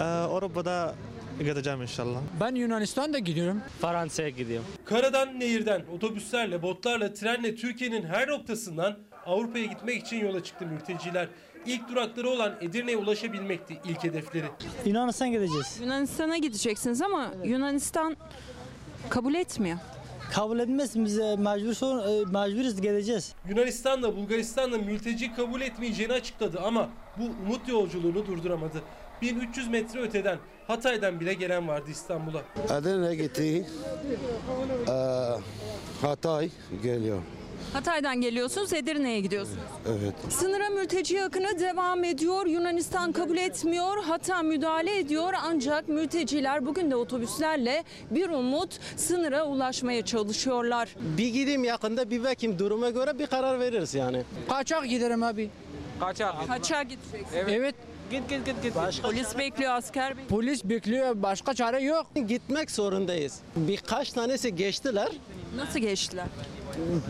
Ee, Avrupa'da gideceğim inşallah.
Ben Yunanistan'da gidiyorum.
Fransa'ya gidiyorum.
Karadan, nehirden, otobüslerle, botlarla, trenle Türkiye'nin her noktasından Avrupa'ya gitmek için yola çıktı mülteciler. İlk durakları olan Edirne'ye ulaşabilmekti ilk hedefleri.
Yunanistan gideceğiz.
Yunanistan'a gideceksiniz ama Yunanistan kabul etmiyor.
Kabul etmez biz e, mecbur sorun, e, mecburuz gideceğiz.
Yunanistan'la Bulgaristan'la mülteci kabul etmeyeceğini açıkladı ama bu umut yolculuğunu durduramadı. 1300 metre öteden Hatay'dan bile gelen vardı İstanbul'a.
Edirne gitti. Ee, Hatay geliyor.
Hatay'dan geliyorsunuz, Edirne'ye gidiyorsunuz.
Evet.
Sınıra mülteci akını devam ediyor. Yunanistan kabul etmiyor, hatta müdahale ediyor. Ancak mülteciler bugün de otobüslerle bir umut sınıra ulaşmaya çalışıyorlar.
Bir gideyim yakında bir bakayım duruma göre bir karar veririz yani.
Kaçak giderim abi.
Kaçak.
Kaçağa gideceksiniz.
Evet.
Git git git git. Başka
Polis bekliyor, asker bekliyor.
Polis bekliyor. Başka çare yok.
Gitmek zorundayız. Birkaç tanesi geçtiler.
Nasıl geçtiler?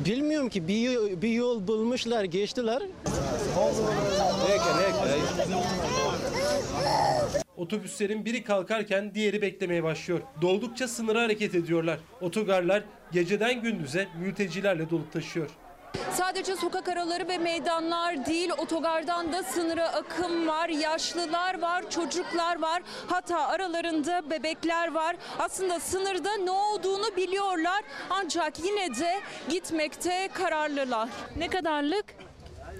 Bilmiyorum ki bir, bir yol bulmuşlar geçtiler.
Otobüslerin biri kalkarken diğeri beklemeye başlıyor. Doldukça sınıra hareket ediyorlar. Otogarlar geceden gündüze mültecilerle dolup taşıyor.
Sadece sokak araları ve meydanlar değil, otogardan da sınıra akım var, yaşlılar var, çocuklar var, hatta aralarında bebekler var. Aslında sınırda ne olduğunu biliyorlar ancak yine de gitmekte kararlılar. Ne kadarlık?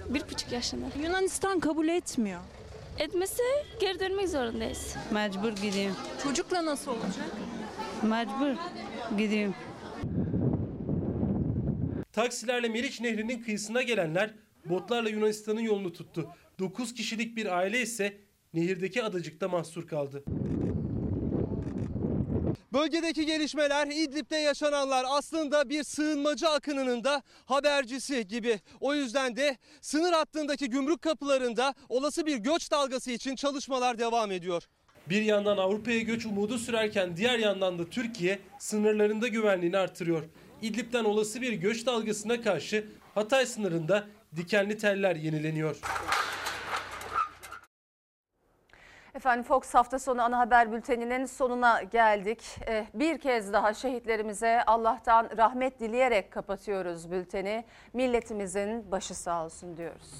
Bir buçuk yaşında.
Yunanistan kabul etmiyor.
Etmese geri dönmek zorundayız.
Mecbur gideyim.
Çocukla nasıl olacak?
Mecbur gideyim.
Taksilerle Meriç Nehri'nin kıyısına gelenler botlarla Yunanistan'ın yolunu tuttu. 9 kişilik bir aile ise nehirdeki adacıkta mahsur kaldı.
Bölgedeki gelişmeler İdlib'de yaşananlar aslında bir sığınmacı akınının da habercisi gibi. O yüzden de sınır hattındaki gümrük kapılarında olası bir göç dalgası için çalışmalar devam ediyor.
Bir yandan Avrupa'ya göç umudu sürerken diğer yandan da Türkiye sınırlarında güvenliğini artırıyor. İdlib'den olası bir göç dalgasına karşı Hatay sınırında dikenli teller yenileniyor.
Efendim Fox hafta sonu ana haber bülteninin sonuna geldik. Eh, Bir kez daha şehitlerimize Allah'tan rahmet dileyerek kapatıyoruz bülteni. Milletimizin başı sağ olsun diyoruz.